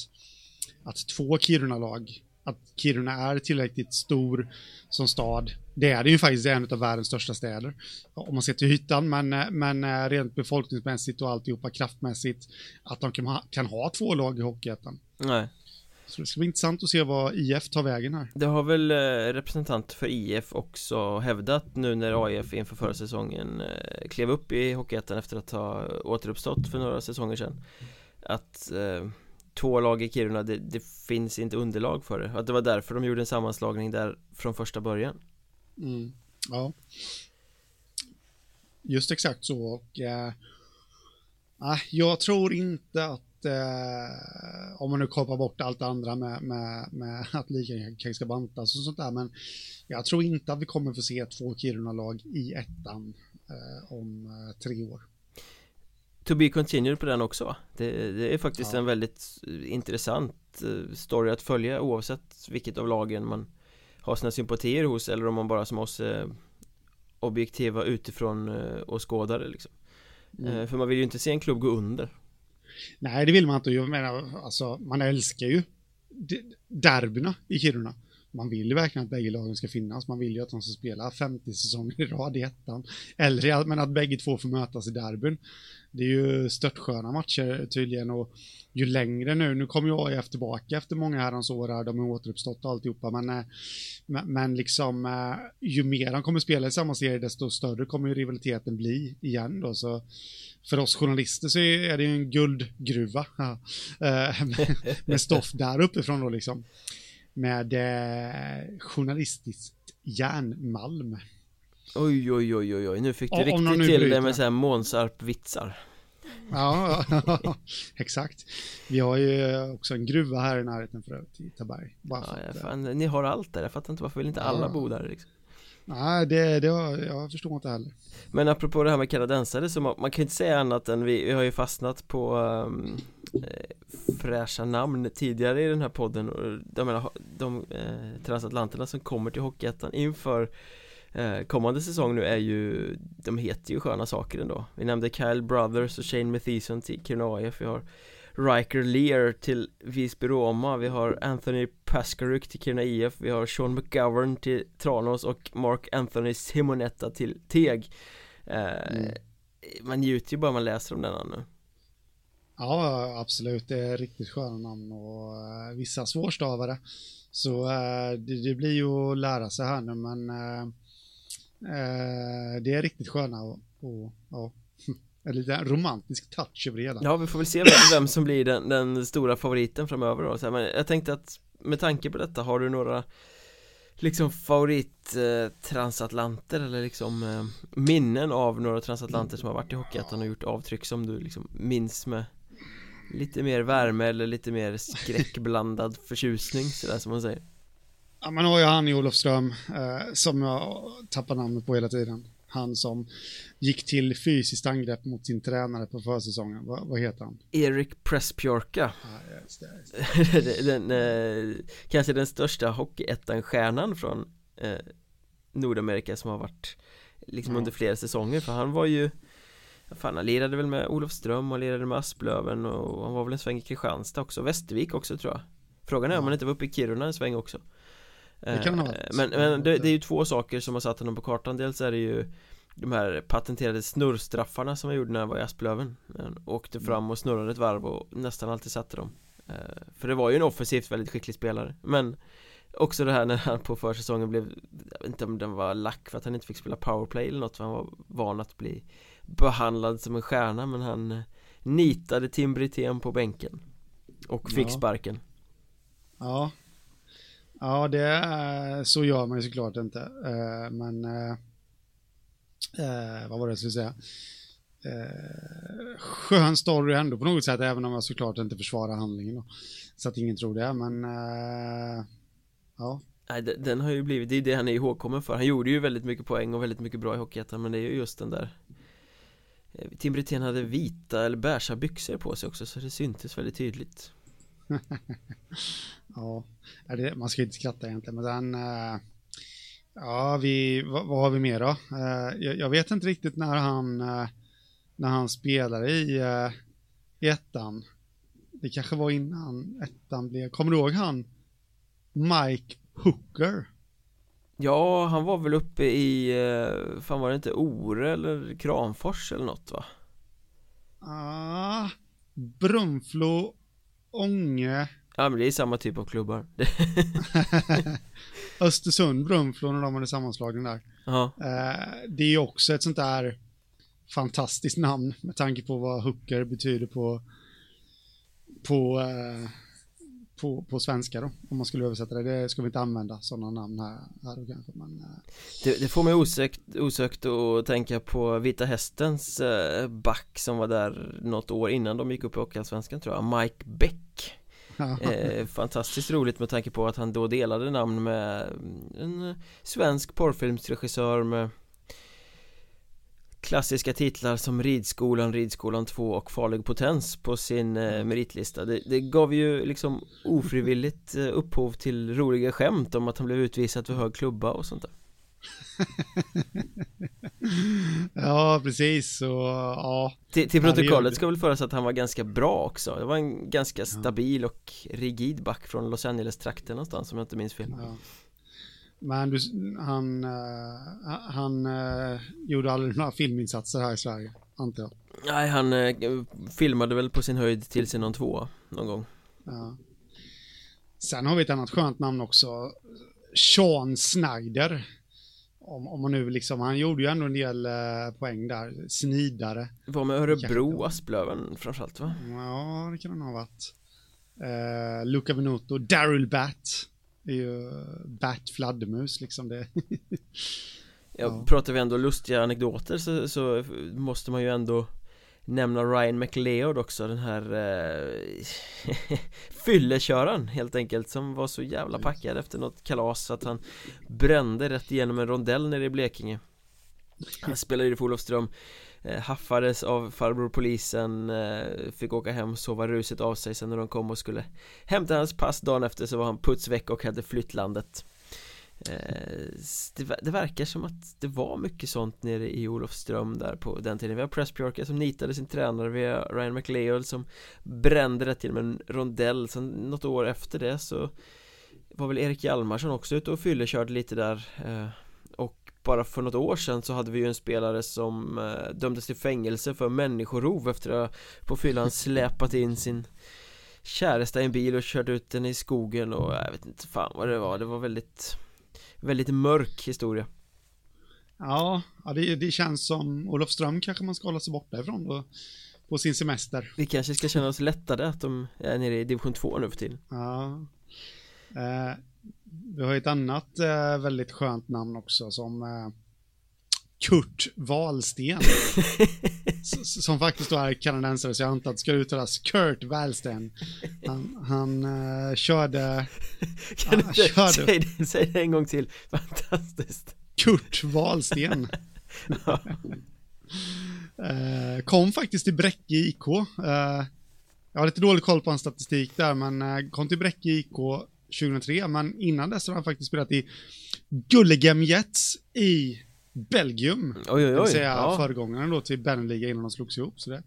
att två Kiruna-lag, att Kiruna är tillräckligt stor som stad. Det är det ju faktiskt en av världens största städer. Om man ser till ytan, men, men eh, rent befolkningsmässigt och alltihopa kraftmässigt, att de kan ha, kan ha två lag i Hockeyettan. Nej. Så det ska bli intressant att se vad IF tar vägen här. Det har väl eh, representanter för IF också hävdat nu när AIF inför förra säsongen eh, klev upp i Hockeyettan efter att ha återuppstått för några säsonger sedan. Att eh, två lag i Kiruna, det, det, finns inte underlag för det. Att det var därför de gjorde en sammanslagning där från första början. Mm. Ja. Just exakt så och eh, jag tror inte att eh, om man nu kopplar bort allt det andra med, med, med <laughs> att kanske ska bantas och sånt där, men jag tror inte att vi kommer få se två Kiruna-lag i ettan eh, om eh, tre år. To be continued på den också va? Det, det är faktiskt ja. en väldigt intressant eh, story att följa oavsett vilket av lagen man har sina sympatier hos eller om man bara som oss eh, objektiva utifrån eh, och skådare liksom. Mm. För man vill ju inte se en klubb gå under Nej, det vill man inte. Jag menar, alltså, man älskar ju derbyna i Kiruna. Man vill ju verkligen att bägge lagen ska finnas. Man vill ju att de ska spela 50 säsonger i rad i ettan. Eller men att bägge två får mötas i derbyn. Det är ju störtsköna matcher tydligen och ju längre nu, nu kommer ju AIF tillbaka efter många herrans år här, de har återuppstått och alltihopa, men, eh, men, men liksom eh, ju mer de kommer spela i samma serie, desto större kommer ju rivaliteten bli igen då, så för oss journalister så är det ju en guldgruva eh, <laughs> med stoff där uppifrån då liksom. Med eh, journalistiskt järnmalm. Oj, oj, oj, oj, oj, nu fick du riktigt till det med såhär Månsarp-vitsar. Ja, <laughs> exakt. Vi har ju också en gruva här i närheten för övrigt i Taberg. Ja, ja, fan, ni har allt där, jag fattar inte varför vill inte alla ja. bo där liksom? Nej, det, det jag förstår inte heller. Men apropå det här med kanadensare så man, man kan inte säga annat än vi, vi har ju fastnat på um, fräscha namn tidigare i den här podden och jag menar de eh, transatlanterna som kommer till Hockeyettan inför eh, Kommande säsong nu är ju De heter ju sköna saker ändå. Vi nämnde Kyle Brothers och Shane Mathison till Kiruna AIF Vi har Riker Lear till Visby Roma. Vi har Anthony Paskaruk till Kiruna IF Vi har Sean McGovern till Tranås och Mark Anthony Simonetta till Teg. Eh, mm. Man njuter ju bara man läser om denna nu Ja, absolut. Det är riktigt sköna namn och eh, vissa svårstavade. Så eh, det, det, blir ju att lära sig här nu, men eh, det är riktigt sköna och, och ja, <laughs> en liten romantisk touch över det hela. Ja, vi får väl se vem, vem som blir den, den, stora favoriten framöver då. Så här, men jag tänkte att med tanke på detta, har du några liksom favorit eh, transatlanter eller liksom eh, minnen av några transatlanter som har varit i Hockeyettan och gjort avtryck som du liksom minns med lite mer värme eller lite mer skräckblandad förtjusning sådär som man säger Ja man har ju han i Olofström eh, som jag tappar namnet på hela tiden han som gick till fysiskt angrepp mot sin tränare på försäsongen. Va, vad heter han? Erik Presspjorka. Ah, just det, just det. <laughs> den, eh, kanske den största hockeyettan-stjärnan från eh, Nordamerika som har varit liksom ja. under flera säsonger. För han var ju Fan, han lirade väl med Olofström och lirade med Asplöven och han var väl en sväng i Kristianstad också, Västervik också tror jag. Frågan är om han inte var uppe i Kiruna en sväng också. Det kan ha eh, Men, men det, det, är ju två saker som har satt honom på kartan. Dels är det ju de här patenterade snurrstraffarna som han gjorde när han var i Asplöven. Han åkte mm. fram och snurrade ett varv och nästan alltid satte dem. Eh, För det var ju en offensivt väldigt skicklig spelare. Men Också det här när han på försäsongen blev Jag vet inte om den var lack för att han inte fick spela powerplay eller något för han var van att bli behandlad som en stjärna men han eh, nitade Tim Brithén på bänken och fick ja. sparken Ja Ja, det så gör man ju såklart inte. Eh, men eh, vad var det jag skulle säga? skön story ändå på något sätt, även om jag såklart inte försvarar handlingen då. Så att ingen tror det, men ja. Nej, den har ju blivit, det är det han är ihågkommen för. Han gjorde ju väldigt mycket poäng och väldigt mycket bra i Hockeyettan, men det är ju just den där Eh, Tim Brithén hade vita eller beiga byxor på sig också så det syntes väldigt tydligt <laughs> ja, det, man ska inte skratta egentligen, men den... Eh, ja, vi, vad, vad, har vi mer då? Eh, jag, jag, vet inte riktigt när han, när han spelade i, i ettan. Det kanske var innan ettan blev... Kommer du ihåg han? Mike Hooker? Ja, han var väl uppe i, fan var det inte Ore eller Kramfors eller något va? Ah, Brunflo Ånge. Ja men det är samma typ av klubbar <laughs> Östersund, Brunflo när de hade sammanslagning där ja. Eh, det är ju också ett sånt där fantastiskt namn med tanke på vad hooker betyder på på, eh, på, på svenska då, om man skulle översätta det. Det ska vi inte använda sådana namn här, här då kanske, men... Eh. Det, det, får mig osökt, osökt att tänka på Vita Hästens back som var där något år innan de gick upp i Hockeyallsvenskan tror jag, Mike Beck eh, Fantastiskt roligt med tanke på att han då delade namn med en svensk porrfilmsregissör med klassiska titlar som Ridskolan, Ridskolan 2 och Farlig potens på sin eh, meritlista det, det, gav ju liksom ofrivilligt eh, upphov till roliga skämt om att han blev utvisad för hög klubba och sånt där <laughs> ja, precis. Och, ja. Till, till protokollet ska väl föras att han var ganska bra också. Det var en ganska stabil och rigid back från Los Angeles-trakten någonstans om jag inte minns fel. Ja. Men du, han, uh, han uh, gjorde aldrig några filminsatser här i Sverige, antar jag. Nej, han uh, filmade väl på sin höjd till sin någon två någon gång. Ja. Sen har vi ett annat skönt namn också. Sean Snyder om, om man nu liksom, han gjorde ju ändå en del eh, poäng där, snidare. Var med Örebro, Asplöven framförallt va? Ja, det kan han ha varit. Eh, Luca Venuto, Daryl Bat. Är ju Bat fladdermus liksom det. <laughs> ja, pratar vi ändå lustiga anekdoter så, så måste man ju ändå nämna Ryan McLeod också den här eh, <laughs> fylleköraren helt enkelt som var så jävla packad efter något kalas att han brände rätt igenom en rondell nere i Blekinge. Han spelade i för Olofström eh, Eh, haffades av farbror polisen eh, fick åka hem, sova ruset av sig. Sen när de kom och skulle hämta hans pass dagen efter så var han putsväck och hade flytt landet. Eh, det, verkar som att det var mycket sånt nere i Olofström där på den tiden. Vi har Pressbjörka som nitade sin tränare. Vi har Ryan McLeod som brände det till med en rondell. Sen något år efter det så var väl Erik Hjalmarsson också ute och fyllekörde lite där bara för något år sedan så hade vi ju en spelare som eh, dömdes till fängelse för människorov efter att på fyllan släpat in sin käresta i en bil och kört ut den i skogen och jag vet inte fan vad det var Det var väldigt väldigt mörk historia Ja, ja det, det känns som Olofström kanske man ska hålla sig borta ifrån då på sin semester. Vi kanske ska känna oss lättade att de är nere i division 2 nu för tiden. Ja. Eh, vi har ett annat eh, väldigt skönt namn också som eh, Kurt Wahlsten. <laughs> som faktiskt då är kanadensare, så jag antar att det ska uttalas Kurt Wahlsten. Han, han uh, körde... <laughs> Kan han, du körde, säg, det, säg det en gång till, fantastiskt. Kurt Wahlsten. <laughs> uh, kom faktiskt till Bräcke IK. Uh, jag har lite dålig koll på hans statistik där, men uh, kom till Bräcke IK 2003, men innan dess har han faktiskt spelat i Gullegem Jets i Belgium. Oj, oj, oj. Det vill säga ja. föregångaren då till Beneliga innan de slogs ihop. Så det,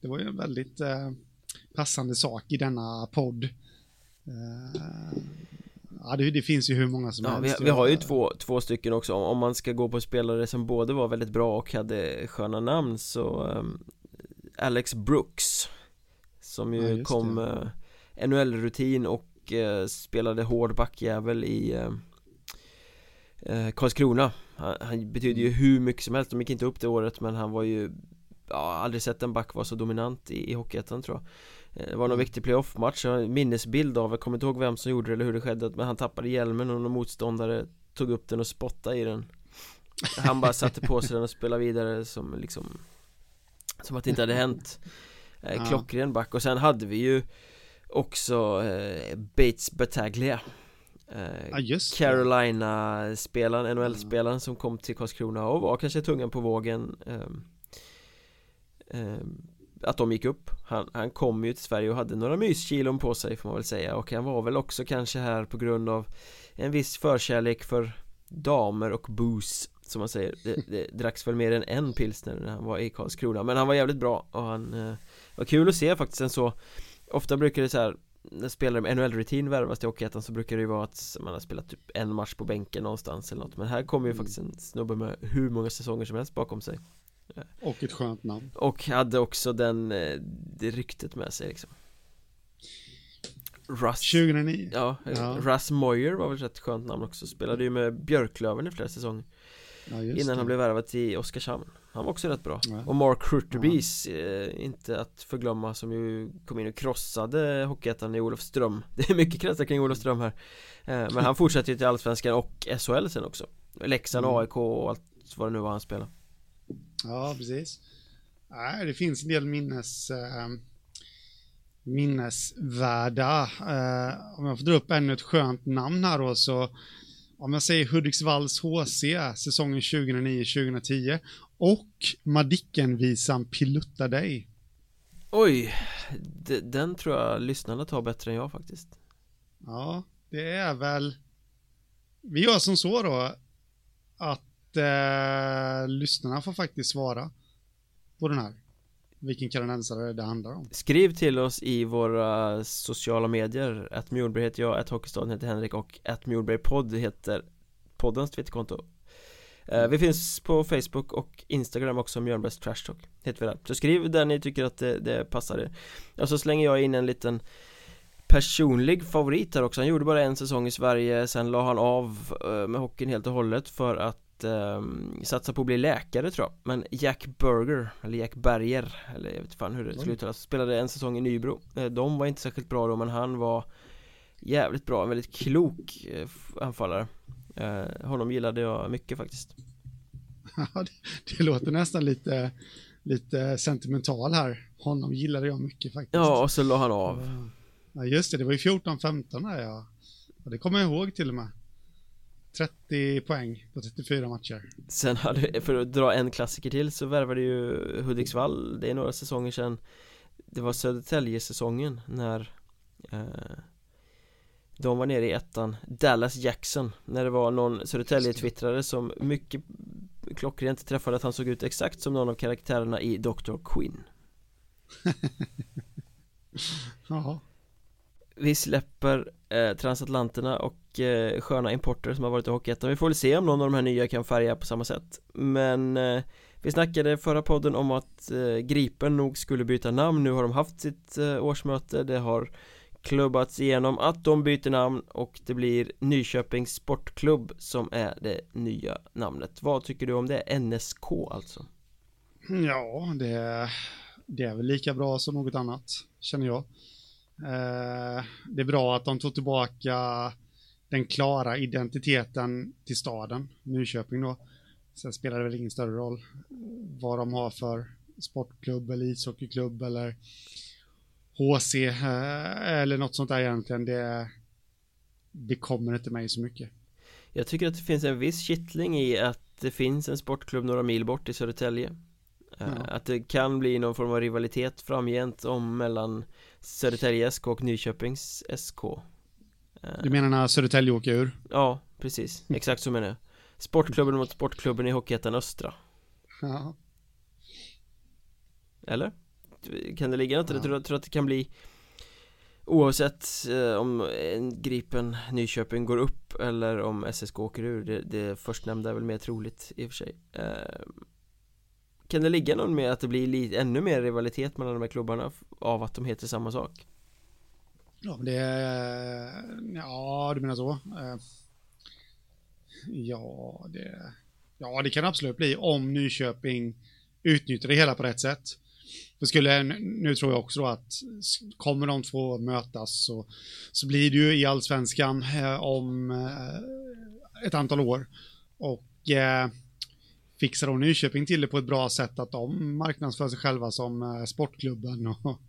det var ju en väldigt eh, passande sak i denna podd. Eh, ja, det, det, finns ju hur många som ja, helst. Vi, vi, har ju två, två stycken också. Om man ska gå på spelare som både var väldigt bra och hade sköna namn så um, Alex Brooks Som ju ja, kom uh, eh, NHL-rutin och uh, spelade hård backjävel i uh, uh, Karlskrona. Han, han betyder ju hur mycket som helst, de gick inte upp det året men han var ju Ja, aldrig sett en back vara så dominant i, i Hockeyettan tror jag. Eh, Det var någon mm. viktig playoff-match, jag har en minnesbild av, jag kommer inte ihåg vem som gjorde det eller hur det skedde Men han tappade hjälmen och någon motståndare tog upp den och spottade i den. Han bara satte på sig den och spelade vidare som liksom Som att det inte hade hänt. Eh, <laughs> Klockren back. Och sen hade vi ju Också eh, Bates Battaglia. Eh, ja, Carolina-spelaren, NHL-spelaren som kom till Karlskrona och var kanske tungan på vågen. Eh, eh, Att de gick upp. Han, han kom ju till Sverige och hade några myskilon på sig får man väl säga. Och han var väl också kanske här på grund av En viss förkärlek för damer och booze som man säger. Det, det <laughs> dracks väl mer än en pilsner när han var i Karlskrona. Men han var jävligt bra och han eh, var kul att se faktiskt. En så Ofta brukar det så här när spelare med NHL-rutin värvas till Hockeyettan så brukar det ju vara att man har spelat typ en match på bänken någonstans eller något. Men här kommer ju mm. faktiskt en snubbe med hur många säsonger som helst bakom sig. Och ett skönt namn. Och hade också den, eh, det ryktet med sig liksom. Russ. 2009 Ja, ja. Russ Moyer var väl ett skönt namn också. Spelade ju med Björklöven i flera säsonger ja, Innan det. han blev värvad till Oskarshamn Han var också rätt bra. Ja. Och Mark Hurtubis, eh, inte att förglömma som ju kom in och krossade Hockeyettan i Olofström <laughs> Det är mycket kretsar kring Olofström här. Eh, Men han fortsatte ju till Allsvenskan och SHL sen också. Leksand, mm. AIK och allt vad det nu var han spelade. Ja, precis. Nej, det finns en del minnes eh, minnesvärda. Eh, om jag får dra upp ännu ett skönt namn här då så om jag säger Hudiksvalls HC säsongen 2009-2010 och Madicken-visan Pilutta dig. Oj, den tror jag lyssnarna tar bättre än jag faktiskt. Ja, det är väl Vi gör som så då att eh, lyssnarna får faktiskt svara på den här vilken kanadensare det handlar om. Skriv till oss i våra sociala medier. Att Mjolberg heter jag, att Hockeystaden heter Henrik och att Mjolberg podd heter poddens twitterkonto. Eh, vi finns på Facebook och Instagram också, Mjölnbergs Trash Talk Heter vi där. Så skriv där ni tycker att det, det passar er Och så slänger jag in en liten personlig favorit här också Han gjorde bara en säsong i Sverige Sen la han av eh, med hockeyn helt och hållet för att eh, satsa på att bli läkare tror jag. Men Jack Berger, eller Jack Berger Eller jag vet fan hur det skulle uttalas Spelade en säsong i Nybro. Eh, De var inte särskilt bra då men han var Jävligt bra, en väldigt klok eh, anfallare. Eh, Honom gillade jag mycket faktiskt. <laughs> Ja, det, det låter nästan lite Lite sentimental här. Honom gillade jag mycket faktiskt. Ja, och så la han av. Ja just det, det var ju 14-15 här ja. ja Det kommer jag ihåg till och med 30 poäng på 34 matcher. Sen hade, för att dra en klassiker till så värvade ju Hudiksvall, det är några säsonger sedan Det var Södertälje-säsongen när eh, De var nere i ettan. Dallas Jackson. När det var någon Södertälje-twittrare som mycket klockrent träffade att han såg ut exakt som någon av karaktärerna i Dr. Quinn. <laughs> Jaha vi släpper eh, transatlanterna och eh, sköna importer som har varit i Hockeyettan Vi får väl se om någon av de här nya kan färga på samma sätt Men eh, vi snackade förra podden om att eh, Gripen nog skulle byta namn Nu har de haft sitt eh, årsmöte Det har klubbats igenom att de byter namn och det blir Nyköpings Sportklubb som är det nya namnet Vad tycker du om det? NSK alltså? Ja, det, det är väl lika bra som något annat, känner jag. Eh, det är bra att de tog tillbaka den klara identiteten till staden, Nyköping då. Sen spelar det väl ingen större roll vad de har för sportklubb eller ishockeyklubb eller HC eh, eller något sånt där egentligen. Det, det kommer inte mig så mycket. Jag tycker att det finns en viss kittling i att det finns en sportklubb några mil bort i Södertälje ja. Att det kan bli någon form av rivalitet framgent om mellan Södertälje SK och Nyköpings SK Du menar när Södertälje åker ur? Ja, precis, exakt så menar jag. Sportklubben mot sportklubben i Hockeyettan Östra. Ja. Eller? Kan det ligga något? Ja. tror, tror att det kan bli Oavsett eh, om en Gripen Nyköping går upp eller om SSK åker ur Det, det förstnämnda är väl mer troligt i och för sig. Eh, kan det ligga någon med att det blir lite, ännu mer rivalitet mellan de här klubbarna av att de heter samma sak? Ja, det Ja, du menar så eh, Ja, det Ja, det kan absolut bli om Nyköping utnyttjar det hela på rätt sätt det skulle, nu tror jag också då att kommer de två mötas så, så blir det ju i allsvenskan eh, om eh, ett antal år. Och eh, fixar de Nyköping till det på ett bra sätt att de marknadsför sig själva som eh, sportklubben och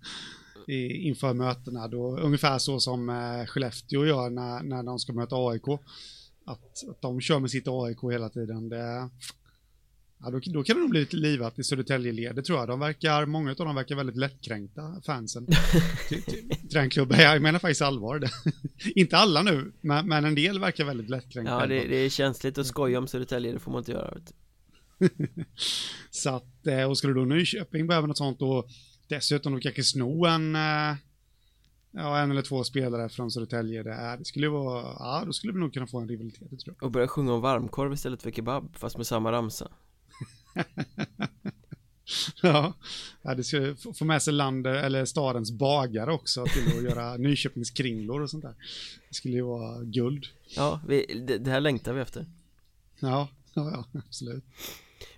<laughs> inför mötena då ungefär så som eh, Skellefteå gör när, när de ska möta AIK. Att, att de kör med sitt AIK hela tiden. Det, Ja, då, då kan det nog bli lite livat i Södertälje-led, det tror jag. De verkar, många av dem verkar väldigt lättkränkta, fansen. <laughs> till, till, till den klubben. Jag menar faktiskt allvar. <laughs> inte alla nu, men, men, en del verkar väldigt lättkränkta. Ja, det, det, är känsligt att skoja om Södertälje, det får man inte göra. <laughs> Så att, eh, och skulle då Nyköping behöva något sånt och dessutom då kanske sno en, eh, ja, en eller två spelare från Södertälje, det, det skulle vara, ja, då skulle vi nog kunna få en rivalitet, tror jag. Och börja sjunga om varmkorv istället för kebab, fast med samma ramsa. <laughs> ja, det skulle få med sig land eller stadens bagare också till att göra <laughs> Nyköpings kringlor och sånt där. Det skulle ju vara guld. Ja, vi, det, det här längtar vi efter. Ja, ja, ja, absolut.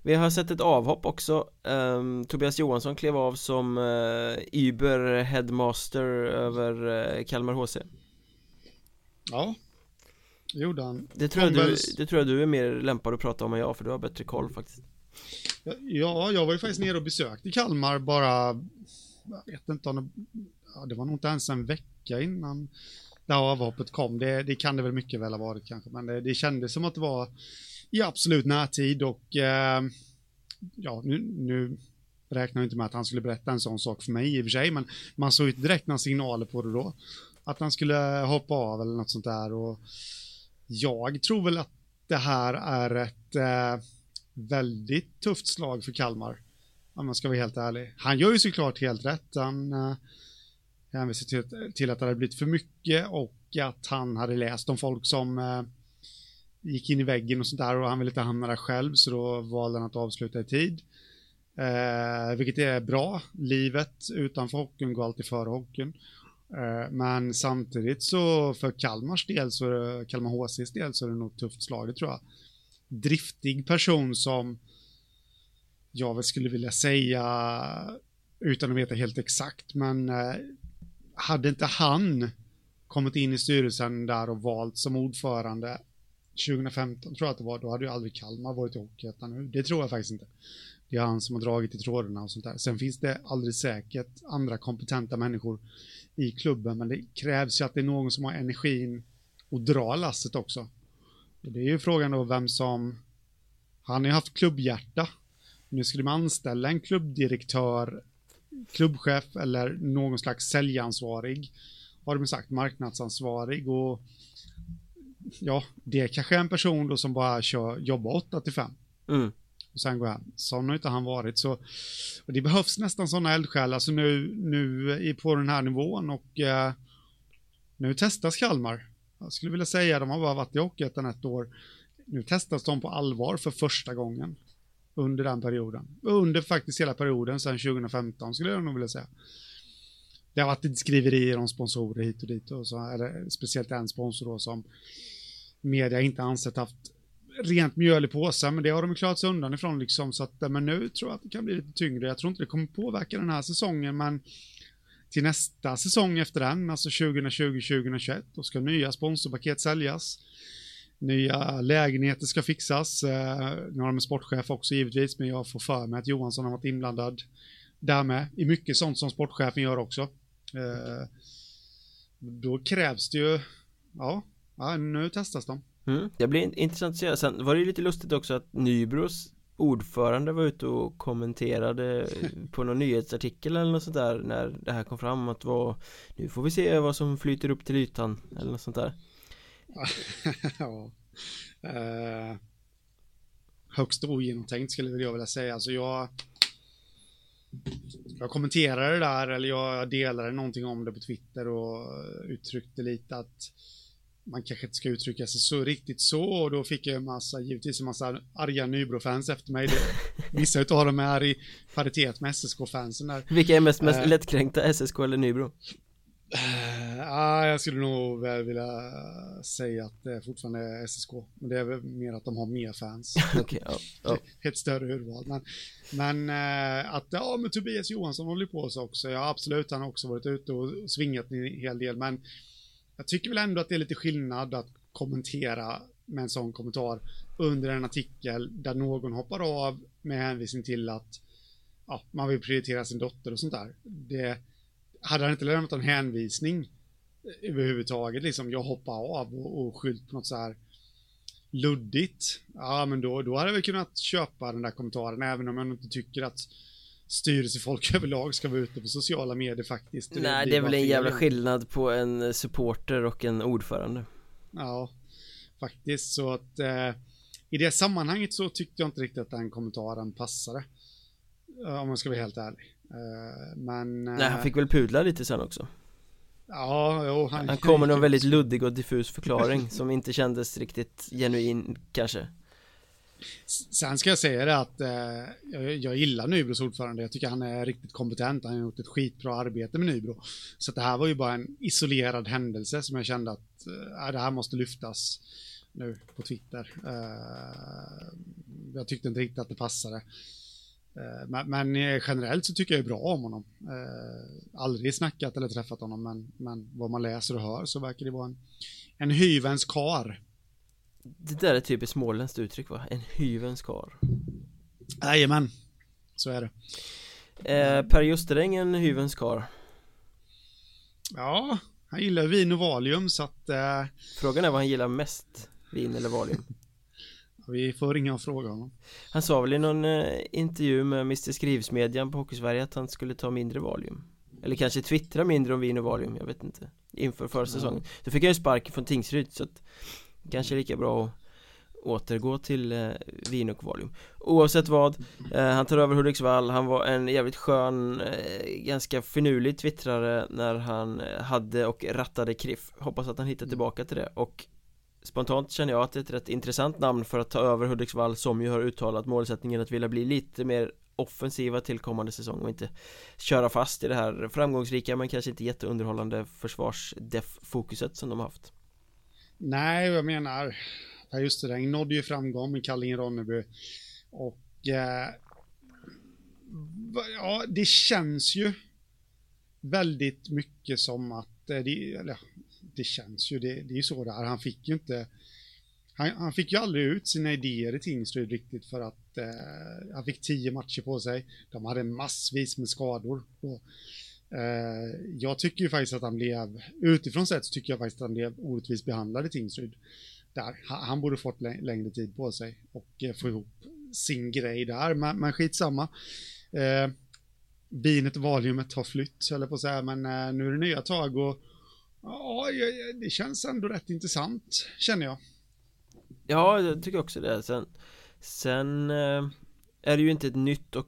Vi har sett ett avhopp också. Um, Tobias Johansson klev av som uh, Uber Headmaster över uh, Kalmar HC Ja. Gjorde han. Det tror, jag du, det tror jag du är mer lämpad att prata om än jag för du har bättre koll faktiskt. Ja, jag var ju faktiskt nere och besökte Kalmar bara, jag vet inte om det, ja, det var nog inte ens en vecka innan det här avhoppet kom. Det, det kan det väl mycket väl ha varit kanske, men det, det kändes som att det var i absolut närtid och eh, ja, nu, nu räknar jag inte med att han skulle berätta en sån sak för mig i och för sig, men man såg ju direkt några signaler på det då. Att han skulle hoppa av eller något sånt där och jag tror väl att det här är ett eh, väldigt tufft slag för Kalmar. Om man ska vara helt ärlig. Han gör ju såklart helt rätt. Han eh, hänvisar till, till att det hade blivit för mycket och att han hade läst om folk som eh, gick in i väggen och sånt där och han ville inte hamna där själv så då valde han att avsluta i tid. Eh, vilket är bra. Livet utanför hockeyn går alltid före hockeyn. Eh, men samtidigt så för Kalmars del, så Kalmar HCs del så är det nog tufft slag, det tror jag driftig person som jag väl skulle vilja säga, utan att veta helt exakt, men eh, hade inte han kommit in i styrelsen där och valt som ordförande 2015 tror jag att det var, då hade ju aldrig Kalmar varit i Hockeyettan nu. Det tror jag faktiskt inte. Det är han som har dragit i trådarna och sånt där. Sen finns det aldrig säkert andra kompetenta människor i klubben, men det krävs ju att det är någon som har energin och dra lasset också. Det är ju frågan då vem som... Han har ju haft klubbhjärta. Nu skulle man anställa en klubbdirektör, klubbchef eller någon slags säljansvarig. har de sagt, marknadsansvarig och ja, det är kanske en person då som bara kör, jobbar 8 till 5. Mm. Och sen går han. Sån har inte han varit. Så, och det behövs nästan sådana eldsjälar alltså nu, nu på den här nivån och eh, nu testas Kalmar. Jag skulle vilja säga, de har bara varit i Hockeyettan ett år. Nu testas de på allvar för första gången under den perioden. Under faktiskt hela perioden sedan 2015 skulle jag nog vilja säga. Det har varit lite skriverier om sponsorer hit och dit och så, eller speciellt en sponsor då som media inte ansett haft rent mjöl i påsen, men det har de klarat sig undan ifrån liksom, så att, eh, men nu tror jag att det kan bli lite tyngre. Jag tror inte det kommer påverka den här säsongen, men till nästa säsong efter den, alltså 2020-2021, då ska nya sponsorpaket säljas. Nya lägenheter ska fixas. Eh, nu har de en sportchef också givetvis, men jag får för mig att Johansson har varit inblandad där med, i mycket sånt som sportchefen gör också. Eh, då krävs det ju, ja, ja nu testas de. Mm. Det blir intressant att se. Sen var det lite lustigt också att Nybros ordförande var ute och kommenterade <laughs> på någon nyhetsartikel eller något sånt där när det här kom fram att var, nu får vi se vad som flyter upp till ytan eller något sånt där. <laughs> ja. Eh, högst ogenomtänkt skulle jag vilja säga. Alltså jag jag kommenterade det där, eller jag delade någonting om det på Twitter och uttryckte lite att man kanske inte ska uttrycka sig så riktigt så och då fick jag en massa, givetvis en massa arga Nybro-fans efter mig. vissa utav dem är i paritet med SSK-fansen där. Vilka är mest, mest uh, lättkränkta, SSK eller Nybro? Uh, jag skulle nog väl vilja säga att det fortfarande är SSK. Men det är väl mer att de har mer fans. okay, oh, oh. Ett större urval. Men, men uh, att, ja men Tobias Johansson håller på så också. Ja absolut, han har också varit ute och svingat en hel del. Men jag tycker väl ändå att det är lite skillnad att kommentera med en sån kommentar under en artikel där någon hoppar av med hänvisning till att ja, man vill prioritera sin dotter och sånt där. Det, hade han inte lämnat en hänvisning eh, överhuvudtaget, liksom jag hoppar av och, och skylt på något så här luddigt, ja men då, då hade jag väl kunnat köpa den där kommentaren, även om jag inte tycker att styrelsefolk <laughs> överlag ska vara ute på sociala medier faktiskt. Nej, det, det är väl en jävla skillnad på en supporter och en ordförande. Ja, faktiskt så att eh, i det sammanhanget så tyckte jag inte riktigt att den kommentaren passade. Eh, om man ska vara helt ärlig. Eh, men... Nej, han fick väl pudla lite sen också. Ja, jo, han, han kom med någon väldigt luddig och diffus förklaring som inte kändes riktigt genuin kanske. Sen ska jag säga det att eh, jag, jag gillar Nybros ordförande. Jag tycker han är riktigt kompetent. Han har gjort ett skitbra arbete med Nybro. Så det här var ju bara en isolerad händelse som jag kände att eh, äh, det här måste lyftas nu på Twitter. Eh, jag tyckte inte riktigt att det passade. Eh, men, men, eh, generellt så tycker jag bra om honom. Eh, aldrig snackat eller träffat honom, men, men vad man läser och hör så verkar det vara en, en hyvens kar. Det där är typ ett småländskt uttryck va? En hyvens kar. Jajamän. Så är det. Eh, Per Justeräng en hyvens kar. Ja Han gillar vin och valium så att eh... Frågan är vad han gillar mest Vin eller valium? Vi får ringa och fråga honom. Han sa väl i någon eh, intervju med Mr Skrivsmedjan på Hockeysverige att han skulle ta mindre valium. Eller kanske twittra mindre om vin och valium, jag vet inte. Inför förra säsongen. Då fick han ju sparken från Tingsryd så att Kanske lika bra att återgå till eh, vin och valium Oavsett vad, eh, han tar över Hudiksvall, han var en jävligt skön, eh, ganska finurlig twittrare när han eh, hade och rattade Kriff. Hoppas att han hittar tillbaka till det. Och Spontant känner jag att det är ett rätt intressant namn för att ta över Hudiksvall som ju har uttalat målsättningen att vilja bli lite mer offensiva till kommande säsong och inte köra fast i det här framgångsrika men kanske inte jätteunderhållande försvarsdef-fokuset som de har haft. Nej, jag menar, Per Justeräng nådde ju framgång med Kallinge-Ronneby och eh, ja, det känns ju väldigt mycket som att eh, det, eller, det känns ju, det, det är ju så där, han fick ju inte han, han, fick ju aldrig ut sina idéer i Tingsryd riktigt för att eh, han fick tio matcher på sig. De hade massvis med skador. Och, Eh, jag tycker ju faktiskt att han blev, utifrån sett så tycker jag faktiskt att han blev orättvist behandlad i Tingsryd. Där. Han borde fått längre tid på sig och eh, få ihop sin grej där, men, men skitsamma. Eh, binet och valiumet har flytt, höll jag på att säga, men eh, nu är det nya tag och Ja, det känns ändå rätt intressant, känner jag. Ja, jag tycker också det. Sen, sen eh, är det ju inte ett nytt och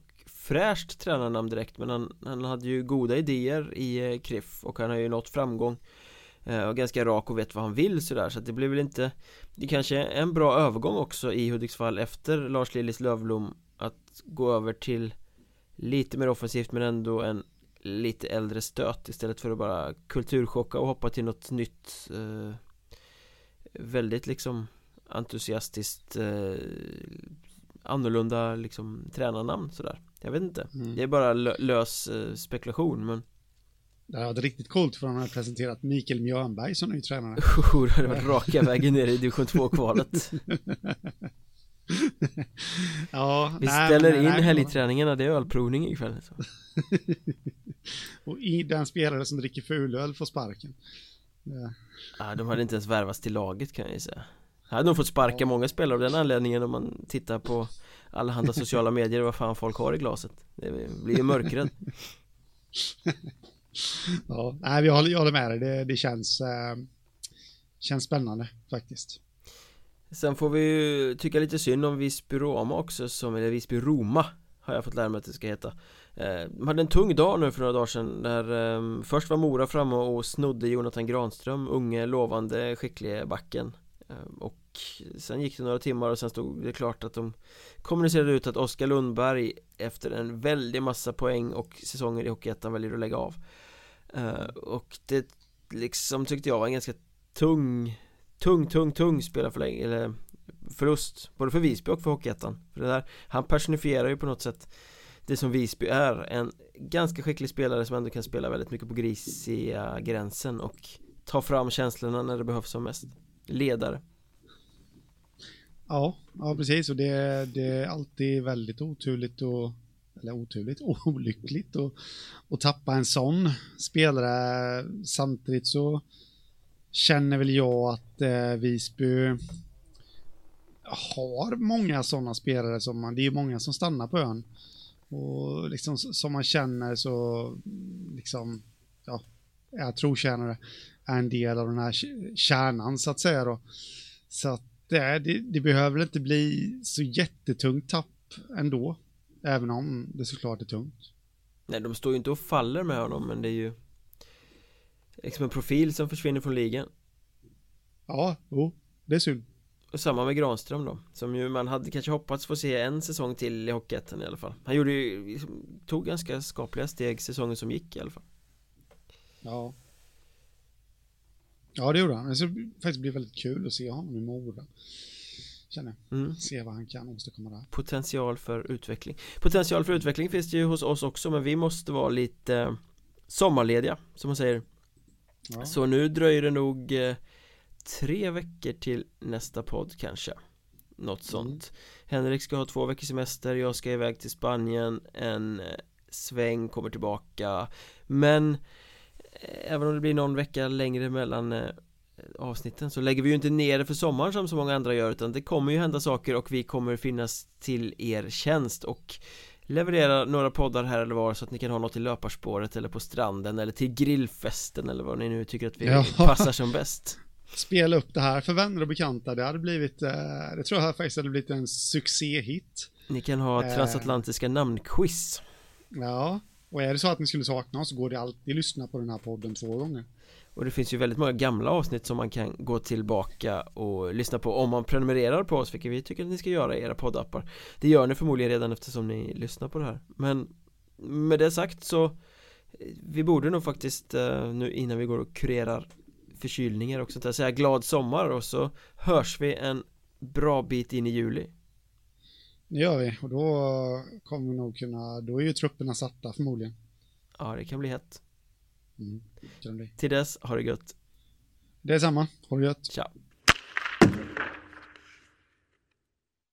fräscht tränarnamn direkt men han, han hade ju goda idéer i eh, Kriff och han har ju nått framgång eh, och ganska rak och vet vad han vill sådär så att det blir väl inte Det kanske är en bra övergång också i Hudiksvall efter Lars Lillis Lövblom att gå över till lite mer offensivt men ändå en lite äldre stöt istället för att bara kulturchocka och hoppa till något nytt eh, väldigt liksom entusiastiskt eh, annorlunda liksom tränarnamn sådär. Jag vet inte, mm. det är bara lös eh, spekulation men Det hade varit riktigt coolt för han hade presenterat Mikael Mjörnberg som ny tränare <laughs> oh, Det hade varit raka vägen ner i division 2-kvalet <laughs> Ja, Vi nej, ställer nej, in nej, helgträningarna, det är ölprovning ikväll så. <laughs> Och i den spelare som dricker fulöl får sparken Ja, ah, de hade inte ens värvats till laget kan jag ju säga hade nog fått sparka ja. många spelare av den anledningen om man tittar på alla andra sociala medier vad fan folk har i glaset. Det blir ju mörkrädd. <laughs> Ja, nej jag håller, jag håller med dig, det, det känns eh, Känns spännande faktiskt. Sen får vi ju tycka lite synd om Visby Roma också som, eller Visby Roma Har jag fått lära mig att det ska heta. Eh, De hade en tung dag nu för några dagar sedan där eh, Först var Mora framme och snodde Jonathan Granström Unge, lovande, skicklige backen. Eh, Sen gick det några timmar och sen stod det klart att de Kommunicerade ut att Oskar Lundberg Efter en väldig massa poäng och säsonger i Hockeyettan väljer att lägga av. Eh, och det liksom tyckte jag var en ganska tung tung, tung, tung spelarförlängning eller förlust både för Visby och för Hockeyettan. För det där, han personifierar ju på något sätt det som Visby är en ganska skicklig spelare som ändå kan spela väldigt mycket på grisiga gränsen och ta fram känslorna när det behövs som mest. Ledare. Ja, ja precis och det, det är alltid väldigt oturligt och eller oturligt, <laughs> olyckligt och, och tappa en sån spelare samtidigt så känner väl jag att eh, Visby har många sådana spelare som man, det är ju många som stannar på ön. Och liksom som man känner så, liksom, ja, är trotjänare, är en del av den här kärnan så att säga då. Så att det, det, det behöver inte bli så jättetungt tapp ändå, även om det såklart är tungt. Nej, de står ju inte och faller med honom, men det är ju liksom en profil som försvinner från ligan. Ja, jo, det är synd. Och samma med Granström då Som ju man hade kanske hoppats få se en säsong till i Hockeyettan i alla fall. Han gjorde ju, liksom, tog ganska skapliga steg säsongen som gick i alla fall. Ja Ja det gjorde han, det ska faktiskt bli väldigt kul att se honom i Mora Känner mm. se vad han kan åstadkomma där Potential för utveckling Potential för utveckling finns det ju hos oss också men vi måste vara lite sommarlediga som man säger ja. Så nu dröjer det nog eh, tre veckor till nästa podd kanske Något mm. sånt mm. Henrik ska ha två veckors semester, jag ska iväg till Spanien En eh, sväng, kommer tillbaka Men eh, Även om det blir någon vecka längre mellan eh, avsnitten så lägger vi ju inte ner det för sommaren som så många andra gör utan det kommer ju hända saker och vi kommer finnas till er tjänst och leverera några poddar här eller var så att ni kan ha något i löparspåret eller på stranden eller till grillfesten eller vad ni nu tycker att vi ja. passar som bäst. <laughs> Spela upp det här för vänner och bekanta, det hade blivit, eh, det tror jag faktiskt hade blivit en succéhit. Ni kan ha eh. transatlantiska eh, namnquiz. Ja, och är det så att ni skulle sakna oss så går det alltid att lyssna på den här podden två gånger. Och det finns ju väldigt många gamla avsnitt som man kan gå tillbaka och lyssna på. Om man prenumererar på oss Vilket vi tycker att ni ska göra i era poddappar. Det gör ni förmodligen redan eftersom ni lyssnar på det här. Men med det sagt så eh, Vi borde nog faktiskt eh, nu innan vi går och kurerar förkylningar och sånt där säga glad sommar och så hörs vi en bra bit in i juli. Det gör vi och då kommer vi nog kunna, då är ju trupperna satta förmodligen. Ja det kan bli hett. Mm, kan det bli. Till dess, ha det gött. Det är samma, ha det gött. Ciao